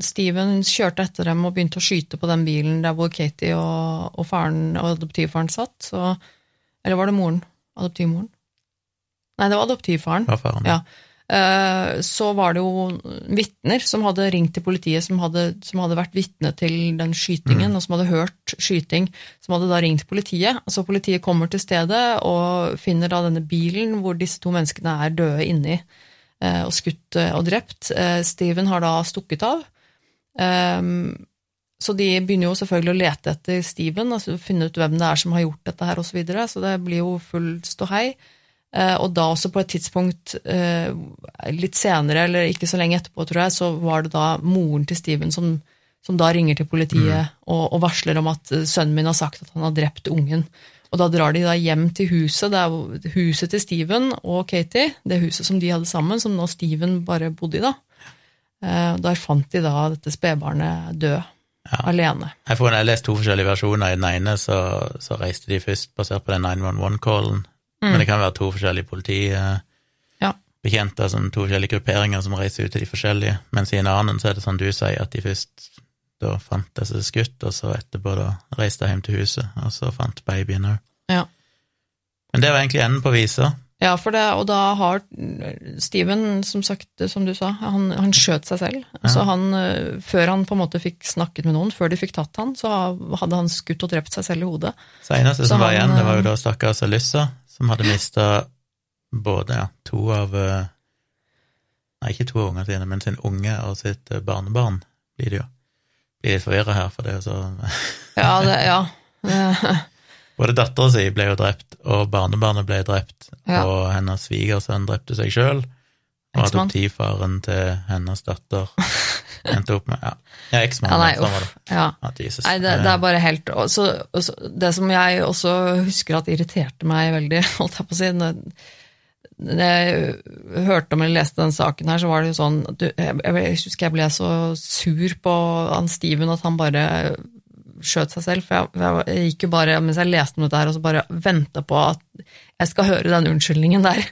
Steven kjørte etter dem og begynte å skyte på den bilen der hvor Katie og, og faren og adoptivfaren satt, så Eller var det moren? Adoptivmoren? Nei, det var adoptivfaren. Ja, faren Ja. Eh, Så var det jo vitner som hadde ringt til politiet, som hadde, som hadde vært vitne til den skytingen, og som hadde hørt skyting, som hadde da ringt politiet. Så politiet kommer til stedet og finner da denne bilen hvor disse to menneskene er døde inni, eh, og skutt eh, og drept. Steven har da stukket av. Så de begynner jo selvfølgelig å lete etter Steven, altså finne ut hvem det er som har gjort dette her, osv. Så, videre. så det blir jo full ståhei. Eh, Og da også på et tidspunkt eh, litt senere, eller ikke så lenge etterpå, tror jeg, så var det da moren til Steven som, som da ringer til politiet og, og varsler om at eh, sønnen min har sagt at han har drept ungen. Og da drar de da hjem til huset, det er huset til Steven og Katie, det huset som de hadde sammen, som nå Steven bare bodde i, da. Der fant de da dette spedbarnet død, alene. Jeg får jeg lest to forskjellige versjoner. I den ene så, så reiste de først basert på den 911-callen, men det kan være to forskjellige politibetjenter, Ja. som to forskjellige grupperinger som reiser ut til de forskjellige, mens i en annen så er det sånn du sier, at de først da fant disse skutt, og så etterpå da reiste de hjem til huset, og så fant babyen òg. Ja. Men det var egentlig enden på visa. Ja, det, og da har Steven, som sagt, som du sa, han, han skjøt seg selv. Så han, eh, før han på en måte fikk snakket med noen, før de fikk tatt han, så hadde han skutt og drept seg selv i hodet. Så eneste som var igjen, det var jo eh, da stakkars Alyssa, som hadde mista både ja, to av eh, Nei, ikke to av ungene sine, men sin unge og sitt barnebarn, blir det jo. Blir litt forvirra her, for det er jo så Ja, det, ja. Både dattera si ble jo drept, og barnebarnet ble drept, Ja. og hennes svigersønn drepte seg sjøl. Og adoptivfaren til hennes datter endte opp med Ja, ja eksmannen. Ja, nei, sånn uff, ja. Ja, Jesus. Nei, det, det er bare helt og så, og så, Det som jeg også husker at irriterte meg veldig, holdt jeg på å si når jeg hørte om eller leste den saken her, så var det jo sånn jeg, jeg husker jeg ble så sur på han Steven at han bare skjøt seg selv. For jeg, jeg, gikk jo bare, mens jeg leste om dette her, og så bare venta på at jeg skal høre den unnskyldningen der.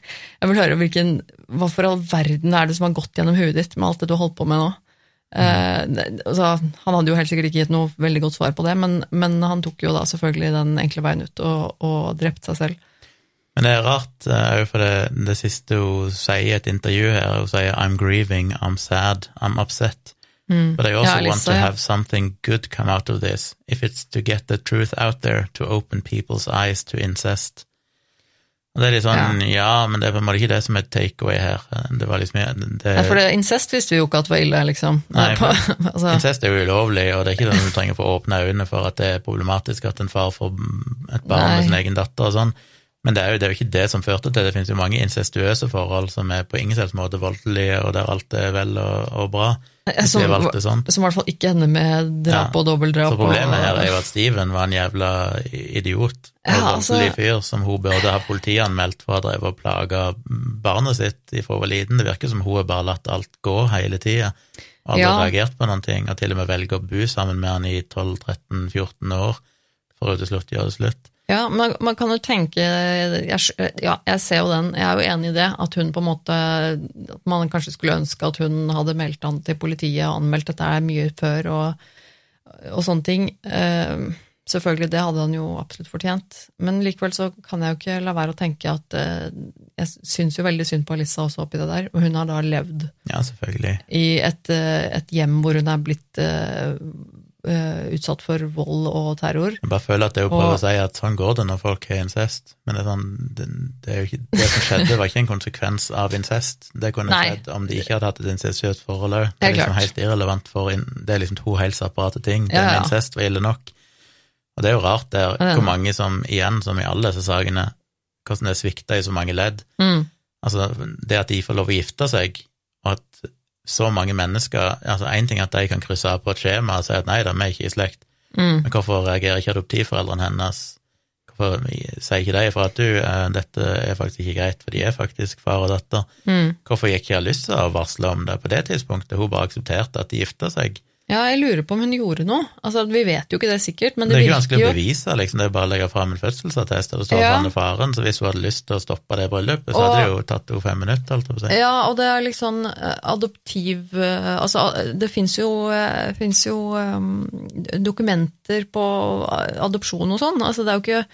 Jeg vil høre hvilken Hva for all verden er det som har gått gjennom huet ditt med alt det du har holdt på med nå? Eh, altså, han hadde jo helt sikkert ikke gitt noe veldig godt svar på det, men, men han tok jo da selvfølgelig den enkle veien ut og, og drepte seg selv. Men det er rart, òg for det, det siste hun sier i et intervju her, hun sier 'I'm grieving, I'm sad, I'm upset'. But I also Mm. Ja, want to have something good come out of this, if it's to get the truth out there, to open people's eyes to incest. Og det er litt sånn, ja, men det er på en måte ikke det som er takeaway her. Det var liksom det, Ja, for det, incest visste vi jo ikke at var ille, liksom. Nei, På- altså, Incest er jo ulovlig, og det er ikke sånn du trenger å få åpne øynene for at det er problematisk at en far får et barn Nei. med sin egen datter og sånn. Men det er, jo, det er jo ikke det som førte til det. Det finnes jo mange incestuøse forhold som er på ingen selvs måte voldelige, og der alt er vel og, og bra. Som, sånn. som i hvert fall ikke ender med drap Ja. og dobbeltdrap. Så problemet og, her er jo at Steven var en jævla idiot og Ja, altså- voldelig fyr som hun burde ha politianmeldt for å ha drevet og plaga barnet sitt fra hun var liten. Det virker som hun har bare latt alt gå hele tida, aldri Ja. reagert på noen ting, og til og med velger å bo sammen med han i 12-13-14 år for å til slutt gjøre det slutt. Ja, man, man kan jo tenke jeg, Ja, jeg ser jo den, jeg er jo enig i det, at hun på en måte At man kanskje skulle ønske at hun hadde meldt han til politiet og anmeldt dette mye før og, og sånne ting. Uh, selvfølgelig, det hadde han jo absolutt fortjent. Men likevel så kan jeg jo ikke la være å tenke at uh, jeg syns jo veldig synd på Alissa også oppi det der, og hun har da levd Ja, i et, eh, et hjem hvor hun er blitt eh, utsatt for vold og terror. Jeg bare føler at det er jo prøver Og- å si at sånn går det når folk har incest, men det sånn, det, det, ikke, det som skjedde, var ikke en konsekvens av incest. Det kunne Nei. skjedd om de ikke hadde hatt et incestuøst forhold òg. Det er liksom klart. helt irrelevant for in, Det er liksom to helt separate ting. Det Ja, med incest var ille nok. Og det er jo rart der, er hvor mange som, igjen, som i alle disse sakene, hvordan det svikter i så mange ledd. Mm. Altså, det at de får lov å gifte seg, så mange mennesker altså Én ting er at de kan krysse av på et skjema og si at nei da, vi er ikke i slekt, Mm. men hvorfor reagerer ikke adoptivforeldrene hennes? Hvorfor sier ikke de ifra at du, eh, dette er faktisk ikke greit, for de er faktisk far og datter? Mm. Hvorfor gikk ikke Alyssa og varsla om det på det tidspunktet? Hun bare aksepterte at de gifta seg. Ja, jeg lurer på om hun gjorde noe. Altså, Vi vet jo ikke det sikkert, men Det det, er ikke vanskelig å bevise, liksom. det er bare å legge fram en fødselsattest og det står Ja. er faren, så hvis hun hadde lyst til å stoppe det bryllupet, så Og- hadde det jo tatt henne fem minutter, holdt jeg på å si. Ja, og det er liksom eh, adoptiv eh, Altså, det fins jo, eh, finnes jo um, dokumenter på eh, adopsjon og sånn. Altså, det er jo ikke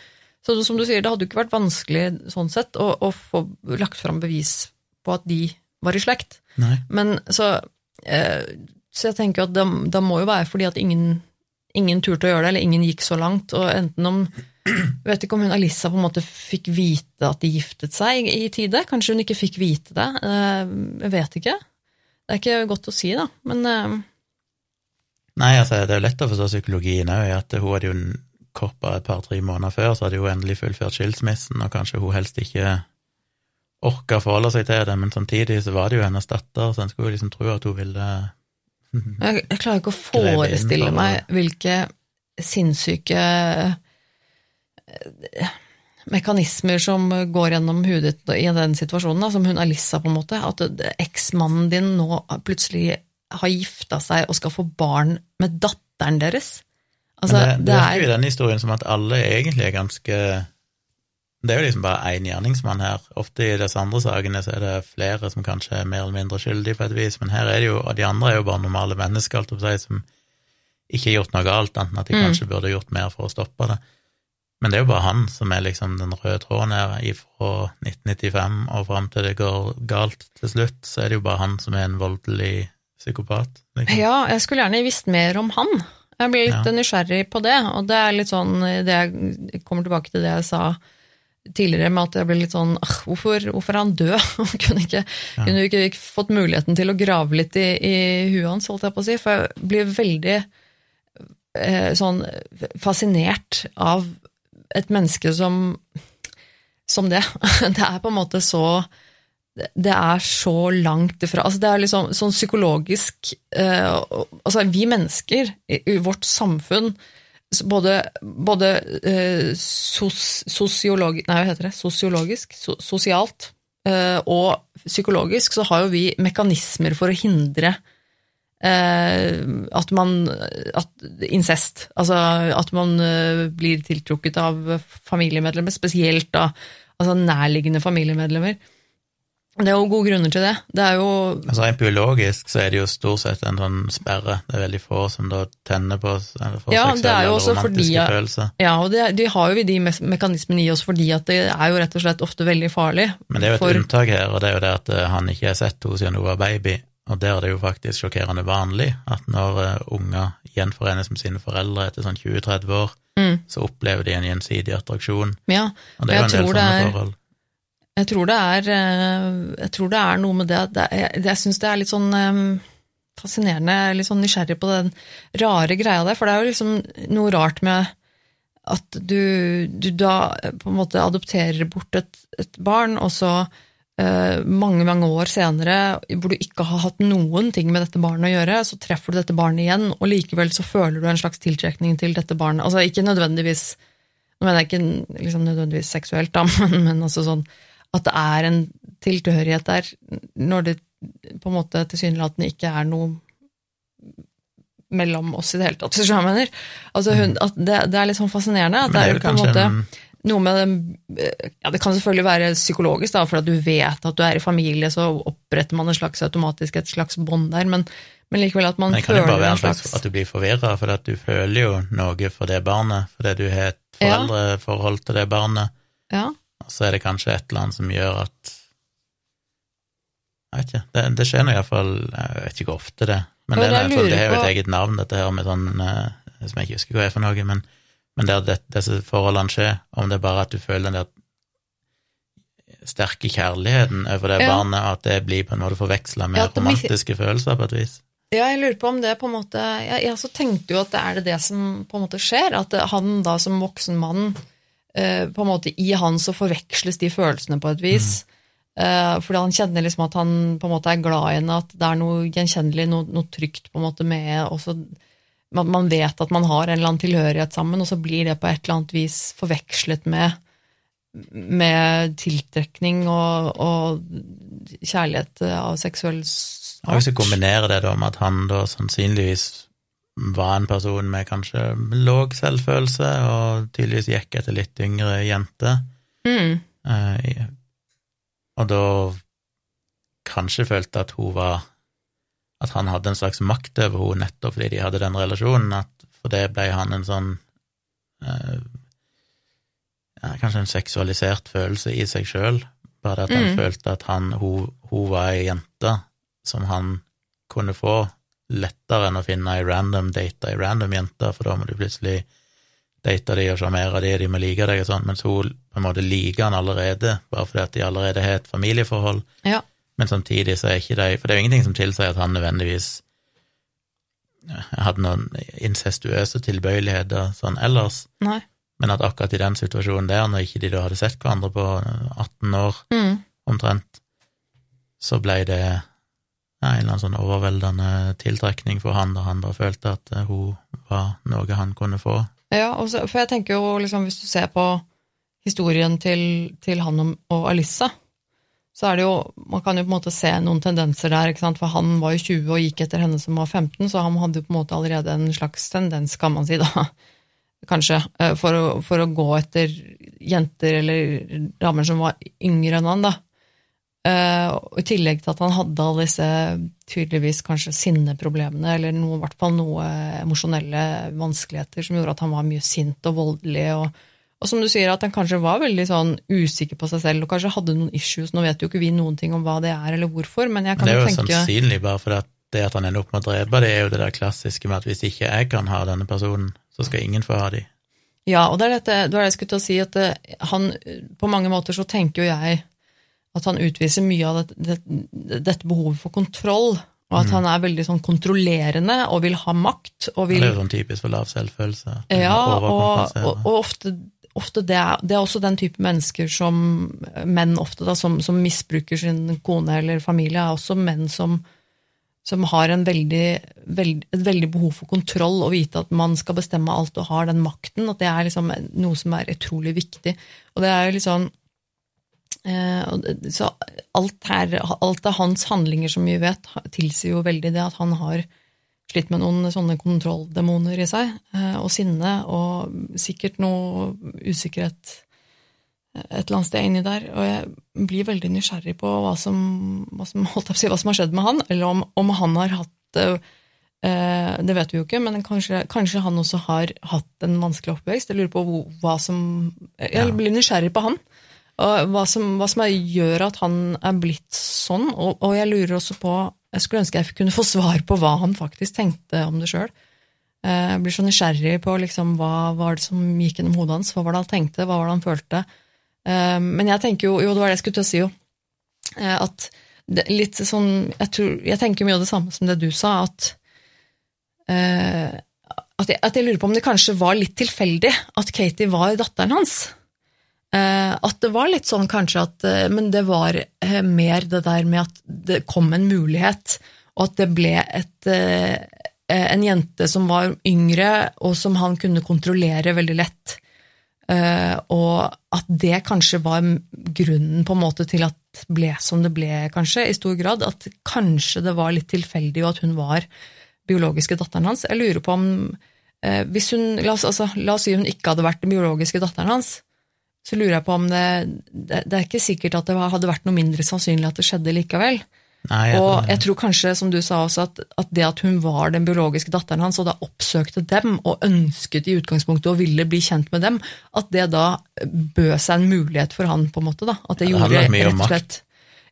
så Som du sier, det hadde jo ikke vært vanskelig sånn sett å, å få lagt fram bevis på at de var i slekt. Nei. Men så eh, Så jeg tenker at det, må jo være fordi at ingen, ingen turte å gjøre det, eller ingen gikk så langt. Og enten om Jeg vet ikke om hun Alissa på en måte fikk vite at de giftet seg i tide. Kanskje hun ikke fikk vite det. eh, Jeg vet ikke. Det er ikke godt å si, da. Men eh, Nei, altså, det er lett å forstå psykologien òg, at hun hadde jo korpa et par-tre måneder før, så hadde hun endelig fullført skilsmissen, og kanskje hun helst ikke orka å forholde seg til det, men samtidig så var det jo hennes datter, så en skulle liksom tro at hun ville jeg, jeg klarer ikke å forestille meg hvilke sinnssyke eh, mekanismer som går gjennom hudet ditt i den situasjonen, da, som hun Alissa, på en måte. At eksmannen din nå plutselig har gifta seg og skal få barn med datteren deres. Altså, Men det, det det virker jo den i denne historien som at alle egentlig er ganske Det er jo liksom bare én gjerningsmann her. Ofte i disse andre sakene så er det flere som kanskje er mer eller mindre skyldige på et vis, men her er det jo, og de andre er jo bare normale mennesker, alt seg som ikke har gjort noe galt, enten at de Mm. kanskje burde gjort mer for å stoppe det. Men det er jo bare han som er liksom den røde tråden her fra 1995 og fram til det går galt til slutt, så er det jo bare han som er en voldelig psykopat. Liksom. Ja, jeg skulle gjerne visst mer om han. Jeg blir litt Ja. nysgjerrig på det, og det er litt sånn det Jeg kommer tilbake til det jeg sa tidligere, med at jeg ble litt sånn hvorfor, hvorfor er han død? kunne, ikke, kunne vi ikke fått muligheten til å grave litt i, i huet hans, holdt jeg på å si? For jeg blir veldig eh, sånn fascinert av et menneske som som det. Det er på en måte så det er så langt ifra altså Det er liksom sånn psykologisk eh, Altså, vi mennesker i, i vårt samfunn, både, både eh, sos, sosiolog, nei, hva heter det? sosiologisk, so, sosialt eh, og psykologisk, så har jo vi mekanismer for å hindre eh, at man at Incest. Altså at man eh, blir tiltrukket av familiemedlemmer, spesielt da altså nærliggende familiemedlemmer. Det er jo gode grunner til det. Det er jo Altså Rent biologisk så er det jo stort sett en sånn sperre. Det er veldig få som da tenner på eller får Ja, seksuelle eller romantiske at- følelser. Ja, og det, de har jo de mekanismene i oss fordi at det er jo rett og slett ofte veldig farlig. Men det er jo et for, unntak her, og det er jo det at eh, han ikke har sett henne siden hun var baby. Og der er det jo faktisk sjokkerende vanlig at når eh, unger gjenforenes med sine foreldre etter sånn 20-30 år, Mm. så opplever de en gjensidig attraksjon. Ja, Og det er jo en del sånne forhold. Jeg tror det er eh, Jeg tror det er noe med det Jeg, jeg syns det er litt sånn eh, fascinerende, litt sånn nysgjerrig på den rare greia der, for det er jo liksom noe rart med at du, du da på en måte adopterer bort et, et barn, og så eh, mange, mange år senere, hvor du ikke har hatt noen ting med dette barnet å gjøre, så treffer du dette barnet igjen, og likevel så føler du en slags tiltrekning til dette barnet. Altså ikke nødvendigvis Nå mener jeg ikke liksom nødvendigvis seksuelt, da, men, men altså sånn at det er en tilhørighet der når det på en måte tilsynelatende ikke er noe mellom oss i det hele tatt, hvis du skjønner hva jeg mener. Altså, hun, at det, det er litt sånn fascinerende. At Mm. Det er det er på en måte noe med det Ja, det kan selvfølgelig være psykologisk, da, for at du vet at du er i familie, så oppretter man et slags automatisk et slags bånd der, men, men likevel at man føler Men det kan jo bare være en en slags slags at du blir forvirra, for at du føler jo noe for det barnet, fordi du har et foreldreforhold til det barnet, Ja. Og så er det kanskje et eller annet som gjør at Jeg vet ikke. Det, det skjer nå iallfall Jeg vet ikke hvor ofte det Men det, er det har jo et eget navn, dette her med sånn eh, Som jeg ikke husker hva er for noe, men, men der det, disse forholdene skjer, om det er bare at du føler den der sterke kjærligheten over det Ja. barnet, at det blir på en måte forveksla med Ja, romantiske blir- følelser på et vis. Ja, jeg lurer på om det på en måte Jeg, jeg så tenkte jo at det er det det som på en måte skjer, at han da som voksen mann på en måte I han så forveksles de følelsene på et vis. Eh, fordi han kjenner liksom at han på en måte er glad i henne, at det er noe gjenkjennelig, noe, noe trygt på en måte med og så man, man vet at man har en eller annen tilhørighet sammen, og så blir det på et eller annet vis forvekslet med med tiltrekning og, og kjærlighet av seksuell art. Og hvis vi kombinerer det da med at han da sannsynligvis var en person med kanskje låg selvfølelse, og tydeligvis gikk etter litt yngre jenter, Mm. eh, og da kanskje følte at hun var At han hadde en slags makt over henne nettopp fordi de hadde den relasjonen, at for det ble han en sånn eh, Kanskje en seksualisert følelse i seg sjøl, bare at han Mm. følte at han, hun, hun var ei jente som han kunne få lettere enn å finne ei random date, ei random jente, for da må du plutselig date de og sjarmere de, de må like deg og sånn, mens hun på en måte liker han allerede, bare fordi at de allerede har et familieforhold. Ja. Men samtidig så er ikke de For det er jo ingenting som tilsier at han nødvendigvis hadde noen incestuøse tilbøyeligheter sånn ellers, Nei. men at akkurat i den situasjonen der, når ikke de da hadde sett hverandre på 18 år Mm. omtrent, så ble det en eller annen sånn overveldende tiltrekning for han, da han bare følte at eh, hun var noe han kunne få. Ja, også, for jeg tenker jo liksom, hvis du ser på historien til, til han og, og Alissa, så er det jo, man kan jo på en måte se noen tendenser der, ikke sant, for han var jo 20 og gikk etter henne som var 15, så han hadde jo på en måte allerede en slags tendens, kan man si da, kanskje, eh, for å, for å gå etter jenter eller damer som var yngre enn han da. Eh, og I tillegg til at han hadde alle disse tydeligvis kanskje sinneproblemene, eller noe, i hvert fall noe emosjonelle vanskeligheter som gjorde at han var mye sint og voldelig, og, Og som du sier, at han kanskje var veldig sånn usikker på seg selv, og kanskje hadde noen issues. Nå vet jo ikke vi noen ting om hva det er, eller hvorfor, men jeg Men tenke det er jo jo tenke sannsynlig bare for at det at han ender opp med å drepe, det er jo det der klassiske med at hvis ikke jeg kan ha denne personen, så skal ingen få ha de. Ja, og det er dette, det var det jeg skulle til å si, at det, han På mange måter så tenker jo jeg at han utviser mye av dette, dette, dette behovet for kontroll, og at han er veldig sånn kontrollerende og vil ha makt, og Det er sånn typisk for lav selvfølelse. Ja, og, og, og ofte, ofte det, er, det er også den type mennesker som menn ofte da, som, som misbruker sin kone eller familie, er også menn som, som har en veldig, veld, et veldig behov for kontroll og vite at man skal bestemme alt og har den makten. At det er liksom noe som er utrolig viktig. Og det er jo litt sånn Så alt, her, alt av hans handlinger, som vi vet, tilsier jo veldig det at han har slitt med noen sånne kontrolldemoner i seg, eh, og sinne, og sikkert noe usikkerhet et eller annet sted inni der. Og jeg blir veldig nysgjerrig på hva som, hva som, si, hva som har skjedd med han, eller om, om han har hatt eh, eh, Det vet vi jo ikke, men kanskje, kanskje han også har hatt en vanskelig oppvekst. Jeg lurer på hva som Jeg blir nysgjerrig på han. Og hva som, hva som er, gjør at han er blitt sånn, og, og jeg lurer også på Jeg skulle ønske jeg kunne få svar på hva han faktisk tenkte om det sjøl. Jeg blir så nysgjerrig på liksom, hva var det som gikk gjennom hodet hans, hva var det han tenkte, hva var det han følte. Eh, Men jeg tenker jo, jo det var det jeg skulle til å si jo, eh, at litt sånn, jeg, tror, jeg tenker mye av det samme som det du sa, at eh, at jeg, at jeg lurer på om det kanskje var litt tilfeldig at Katie var datteren hans. Eh, at det var litt sånn kanskje at eh, Men det var eh, mer det der med at det kom en mulighet, og at det ble et, en jente som var yngre, og som han kunne kontrollere veldig lett. Og at det kanskje var grunnen på en måte til at det ble som det ble, kanskje, i stor grad. At kanskje det var litt tilfeldig, og at hun var biologiske datteren hans. Jeg lurer på om hvis hun, la oss, altså, la oss si hun ikke hadde vært den biologiske datteren hans, så lurer jeg på om det, det, det er ikke sikkert at det hadde vært noe mindre sannsynlig at det skjedde likevel. Nei, jeg, Og jeg tror kanskje, som du sa også, at, at det at hun var den biologiske datteren hans, og da oppsøkte dem, og ønsket i utgangspunktet og ville bli kjent med dem, at det da bød seg en mulighet for han, på en måte. da. At det det gjorde om rett og slett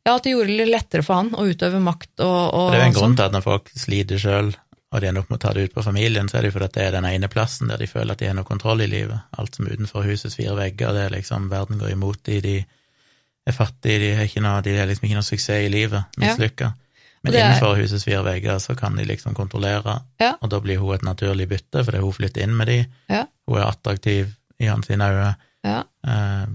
Ja, at det gjorde det lettere for han å utøve makt og, og det er jo en sånn. grunn til at når folk sliter sjøl, og de ender opp med å ta det ut på familien, så er det jo fordi det er den ene plassen der de føler at de har noe kontroll i livet. Alt som er utenfor husets fire vegger, det er liksom verden går imot de, de er fattige, de har, noe, de har liksom ikke noe suksess i livet, Ja. Men er- innenfor husets fire vegger så kan de liksom kontrollere, Ja. og da blir hun et naturlig bytte, fordi hun flytter inn med de, Ja. hun er attraktiv i hans øyne. Ja. Eh,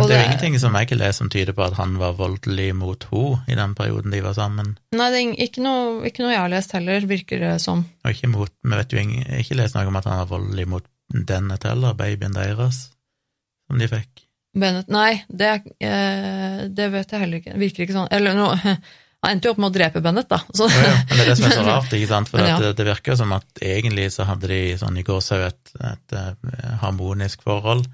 Og det er jo det- ingenting som jeg ikke leser som tyder på at han var voldelig mot henne i den perioden de var sammen. Nei, det er ikke noe, ikke noe jeg har lest heller, virker det som. Og ikke mot Vi vet jo har ikke lest noe om at han var voldelig mot Dennet heller, babyen deres, som de fikk. Bennett Nei, det, eh, det vet jeg heller ikke. Virker ikke sånn. Eller nå Han endte jo opp med å drepe Bennett, da. Så, Ja, ja. Men det er det som er så rart, ikke sant? For Men ja. det, det virker som at egentlig så hadde de sånn i gårsau et, et, et, harmonisk forhold,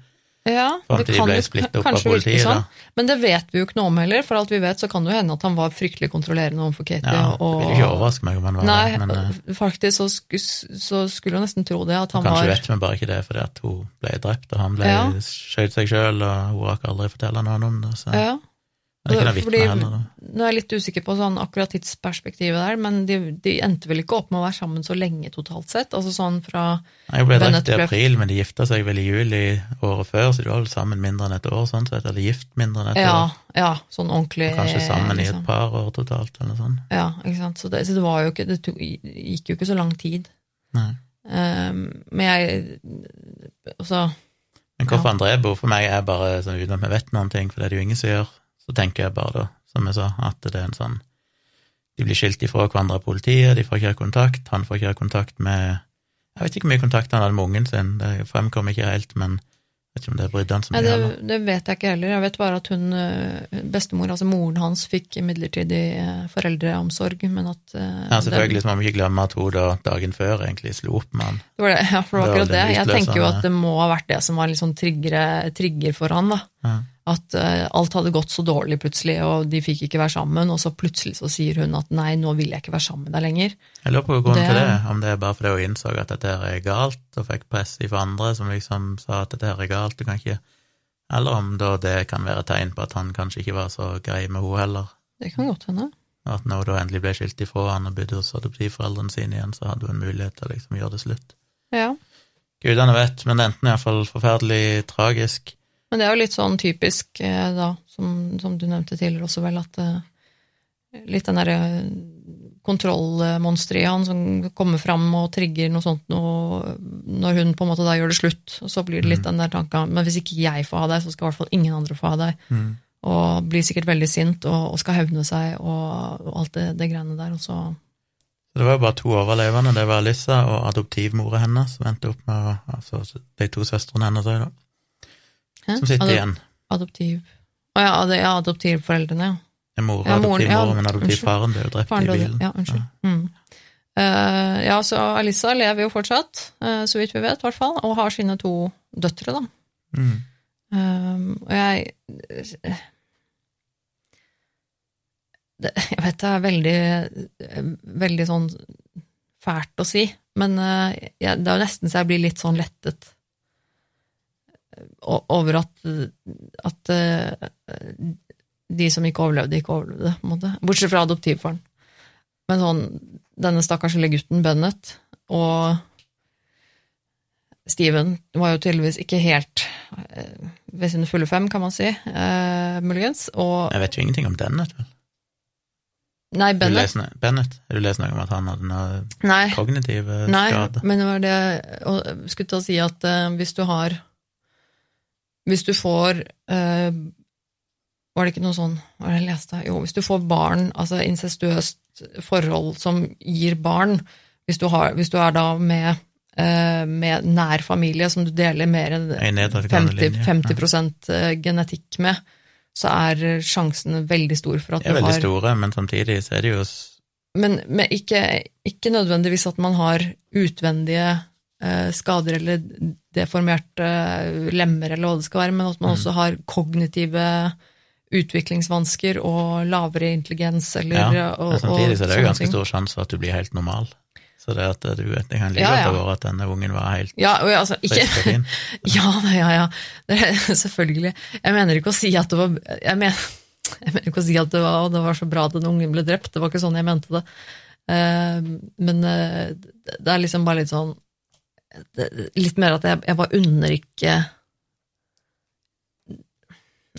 ja, det til de ble splittet opp av politiet. sånn. da. Men det vet vi jo ikke noe om heller. For alt vi vet, så kan det jo hende at han var fryktelig kontrollerende overfor Katie. Ja, det vil ikke overraske meg om han var Nei, det, men eh, faktisk så, så skulle hun nesten tro det, at han kanskje var vet vi bare ikke det fordi at hun ble drept, og han ble Ja. skjøt seg sjøl, og hun rakk aldri fortelle noen om det. Så ja, det kan jeg fordi- henne, Nå er jeg litt usikker på sånn akkurat tidsperspektivet der, men de, de endte vel ikke opp med å være sammen så lenge totalt sett? Altså sånn fra Nei, Hun ble drept i april, men de gifta seg vel i juli året før, så de var vel sammen mindre enn et år, sånn sett, eller gift mindre enn et Ja, år. ja sånn ordentlig Og kanskje sammen i liksom. et par år totalt, eller sånn. Ja, ikke sant. Så det, så det var jo ikke Det tok, gikk jo ikke så lang tid. Nei. Um, men jeg Altså Men hvorfor Ja. han dreper henne, for meg er bare sånn uten at vi vet noen ting, for det er det jo ingen som gjør, så tenker jeg bare da, som jeg sa, at det er en sånn De blir skilt ifra hverandre av politiet, de får ikke ha kontakt, han får ikke ha kontakt med Jeg vet ikke hvor mye kontakt han hadde med ungen sin, det fremkom ikke helt, men jeg vet ikke om det brydde han så Nei, mye det, heller. det vet jeg ikke heller. Jeg vet bare at hun eh, bestemor, altså moren hans, fikk midlertidig eh, foreldreomsorg, men at eh, Ja, selvfølgelig, så må vi ikke glemme at hun da dagen før egentlig slo opp med han. Det var det, ja, for det var akkurat det. Jeg tenker jo at det må ha vært det som var litt sånn trigger, trigger for han, da. Ja. At eh, alt hadde gått så dårlig plutselig, og de fikk ikke være sammen, og så plutselig så sier hun at nei, nå vil jeg ikke være sammen med deg lenger. Jeg lurer på grunnen Det- til det, om det er bare fordi hun innså at dette her er galt, og fikk press fra andre som liksom sa at dette her er galt, du kan ikke Eller om da det kan være tegn på at han kanskje ikke var så grei med henne heller. Det kan godt hende. At når hun endelig ble skilt ifra han og bodde hos adoptivforeldrene sine igjen, så hadde hun en mulighet til å liksom gjøre det slutt. Ja. Gudene vet, men enten er iallfall forferdelig tragisk. Men det er jo litt sånn typisk, eh, da, som, som du nevnte tidligere også, vel, at eh, litt den derre kontrollmonsteret i han som kommer fram og trigger noe sånt noe, når hun på en måte da gjør det slutt, og så blir det litt den der tanken men hvis ikke jeg får ha deg, så skal i hvert fall ingen andre få ha deg. Mm. Og blir sikkert veldig sint og, og skal hevne seg og, og alt det, det greiene der, og så Så det var jo bare to overlevende, det var Alissa og adoptivmora hennes, som endte opp med Altså de to søstrene hennes òg, da. Som sitter Adop- igjen. Adoptiv Å ja, det er adoptivforeldrene, ja. Mor Ja, moren- adoptivmor, ja, men adoptivfaren ble jo drept Faren i bilen. Ja, unnskyld. Mm. Uh, ja, så Alissa lever jo fortsatt, uh, så vidt vi vet, i hvert fall, og har sine to døtre, da. Mm. Um, og jeg det, Jeg vet det er veldig, veldig sånn fælt å si, men uh, jeg, det er jo nesten så jeg blir litt sånn lettet over at, at eh, de som ikke overlevde, ikke overlevde, på en måte. Bortsett fra adoptivfaren. Men sånn, denne stakkars lille gutten, Bennett, og Steven var jo tydeligvis ikke helt eh, ved sine fulle fem, kan man si, eh, muligens. Og Jeg vet jo ingenting om Bennett, vel? Nei, Har du Bennett lest Bennett? Du lest noe om at han hadde noe Nei, skade? nei men det var det jeg skulle til å si at eh, hvis du har Hvis du får eh, Var det ikke noe sånn Hva var det jeg leste? Jo, hvis du får barn, altså incestuøst forhold som gir barn Hvis du, har, hvis du er da med, eh, med nær familie som du deler mer enn 50, linje. 50 eh, genetikk med, så er sjansen veldig stor for at De er veldig store, men samtidig så er det jo Men, men ikke, ikke nødvendigvis at man har utvendige eh, skader eller deformerte lemmer, eller hva det skal være, men at man Mm. også har kognitive utviklingsvansker og lavere intelligens, eller Ja, og, samtidig så er det jo ganske stor sjanse for at du blir helt normal. Så det at du vet, det kan ligge Ja, ja. vært at denne ungen var helt Ja, altså, ikke frisk og fin. Ja, ja, ja. Det selvfølgelig. Jeg mener ikke å si at det var Jeg mener, jeg mener ikke å si at det var, det var så bra at den ungen ble drept. Det var ikke sånn jeg mente det. Uh, men uh, det er liksom bare litt sånn Litt mer at jeg, jeg bare unner ikke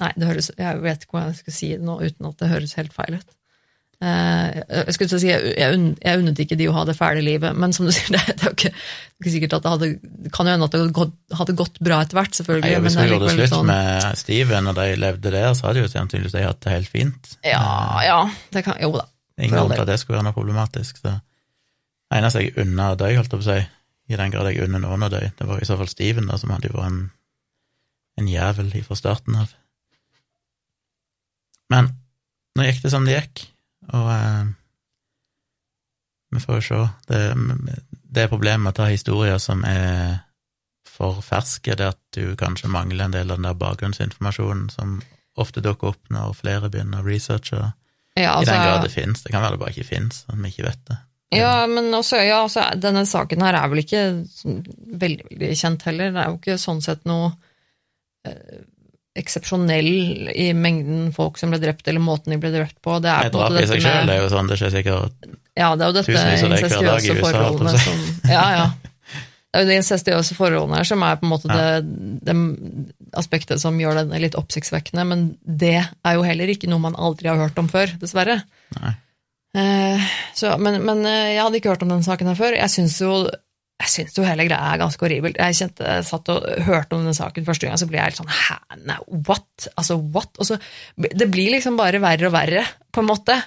Nei, det høres Jeg vet ikke hvordan jeg skal si det nå uten at det høres helt feil ut. Eh, jeg skulle si, jeg, jeg, unnet ikke de å ha det fæle livet, men som du sier, det, det er jo ikke, det ikke sikkert at det hadde Det kan jo hende at det hadde gått, hadde gått bra etter hvert, selvfølgelig. Nei, Hvis vi gjorde det slutt sånn- med Steven, og de levde der, så hadde jo sannsynligvis de hatt det helt fint. Ja, ja, det kan Jo da. Ingen grunn til at det skulle være noe problematisk. Så det eneste jeg unna dø, holdt jeg på å si, i den grad jeg unner noen av dem. det var i så fall Steven, da, som hadde jo vært en, en jævel fra starten av. Men nå gikk det som det gikk, og eh, vi får jo se. Det, det er problemet med å ta historier som er for ferske, det at du kanskje mangler en del av den der bakgrunnsinformasjonen som ofte dukker opp når flere begynner å researche. Ja, I den grad altså, det finnes. Det kan være det bare ikke finnes, at vi ikke vet det. Ja, men også, ja, altså, denne saken her er vel ikke sånn veldig, veldig kjent heller. Det er jo ikke sånn sett noe eh, eksepsjonell i mengden folk som ble drept, eller måten de ble drept på. Det er drap i seg sjøl er jo sånn, det skjer sikkert Ja, det er jo dette Tusenvis av det hver dag i USA, holdt forholdene som Ja, ja. Det er jo de incestiøse forholdene her som er på en måte Ja. det, det aspektet som gjør den litt oppsiktsvekkende, men det er jo heller ikke noe man aldri har hørt om før, dessverre. Nei. Eh, så, men, men eh, jeg hadde ikke hørt om den saken her før. Jeg syns jo, jo hele greia er ganske horribelt. Jeg kjente, satt og hørte om den saken første gang, så ble jeg helt sånn hæ, nei, what? Altså, what? Og så, det blir liksom bare verre og verre, på en måte.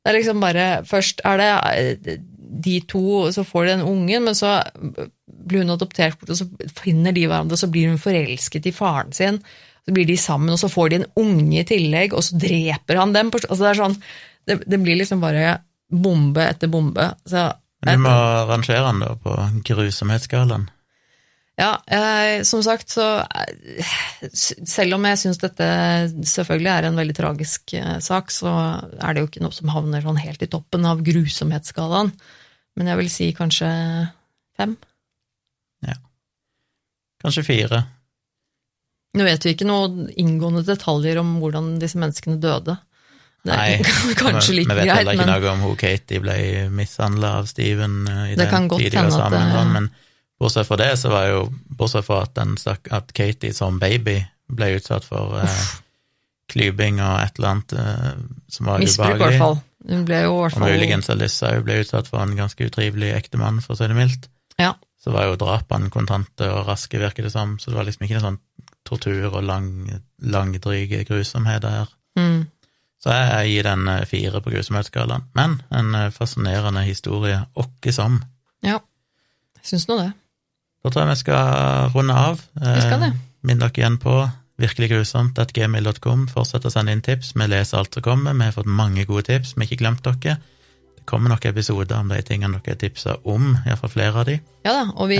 Det er liksom bare Først er det eh, de to, så får de den ungen, men så blir hun adoptert bort, og så finner de hverandre, og så blir hun forelsket i faren sin. Så blir de sammen, og så får de en unge i tillegg, og så dreper han dem. Altså det, er sånn, det, det blir liksom bare bombe etter bombe. Så, Men du må rangere den da på grusomhetsskalaen. Ja, eh, som sagt, så eh, Selv om jeg syns dette selvfølgelig er en veldig tragisk eh, sak, så er det jo ikke noe som havner sånn helt i toppen av grusomhetsskalaen. Men jeg vil si kanskje fem. Ja. Kanskje fire. Nå vet vi ikke noe inngående detaljer om hvordan disse menneskene døde. Det kanskje Nei, greit, men Vi vet heller ikke noe om hun Katie ble mishandla av Steven eh, i Det den tidligere sammenhengen, det- men bortsett fra det, så var jo Bortsett fra at, den, stakk- at Katie som baby ble utsatt for eh, klyping og et eller annet eh, som var misbruk, i hvert fall. Hun ble jo i hvert og muligens Alyssa ble utsatt for en ganske utrivelig ektemann, for å si det mildt, Ja. så var jo drapene kontante og raske, virker det som, så det var liksom ikke noe sånn tortur og lang, langdryge grusomheter her. mm, Så jeg gir den eh, fire på grusomhetsskalaen. Men en eh, fascinerende historie åkke som. Ja. Jeg syns nå det. Da tror jeg vi skal runde av. Vi skal det. Eh, Minn dere igjen på virkelig grusomt at gmail.com. Fortsett å sende inn tips. Vi leser alt som kommer. Vi har fått mange gode tips. Vi har ikke glemt dere. Kommer noen episoder om de tingene dere tipsa om, iallfall flere av de. Ja da, og vi,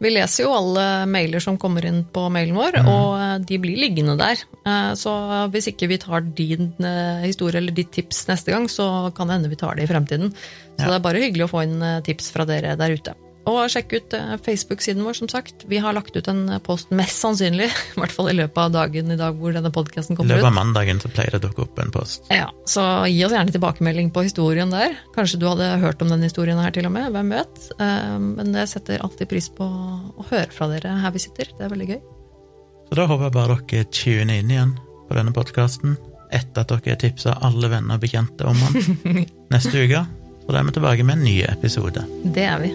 vi leser jo alle mailer som kommer inn på mailen vår, mm. og eh, de blir liggende der. Eh, Så hvis ikke vi tar din eh, historie eller ditt tips neste gang, så kan det hende vi tar det i fremtiden. Så Ja. det er bare hyggelig å få inn tips fra dere der ute. Og sjekk ut eh, Facebook-siden vår, som sagt. Vi har lagt ut en post mest sannsynlig, i hvert fall i løpet av dagen i dag hvor denne podkasten I løpet av mandagen så pleier det å dukke opp en post. Ja, Så gi oss gjerne tilbakemelding på historien der. Kanskje du hadde hørt om den historien her til og med, hvem vet. Eh, Men jeg setter alltid pris på å høre fra dere her vi sitter. Det er veldig gøy. Så da håper jeg bare dere tuner inn igjen på denne podkasten etter at dere har tipsa alle venner og bekjente om den. Neste uke så er vi tilbake med en ny episode. Det er vi.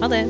Ha det.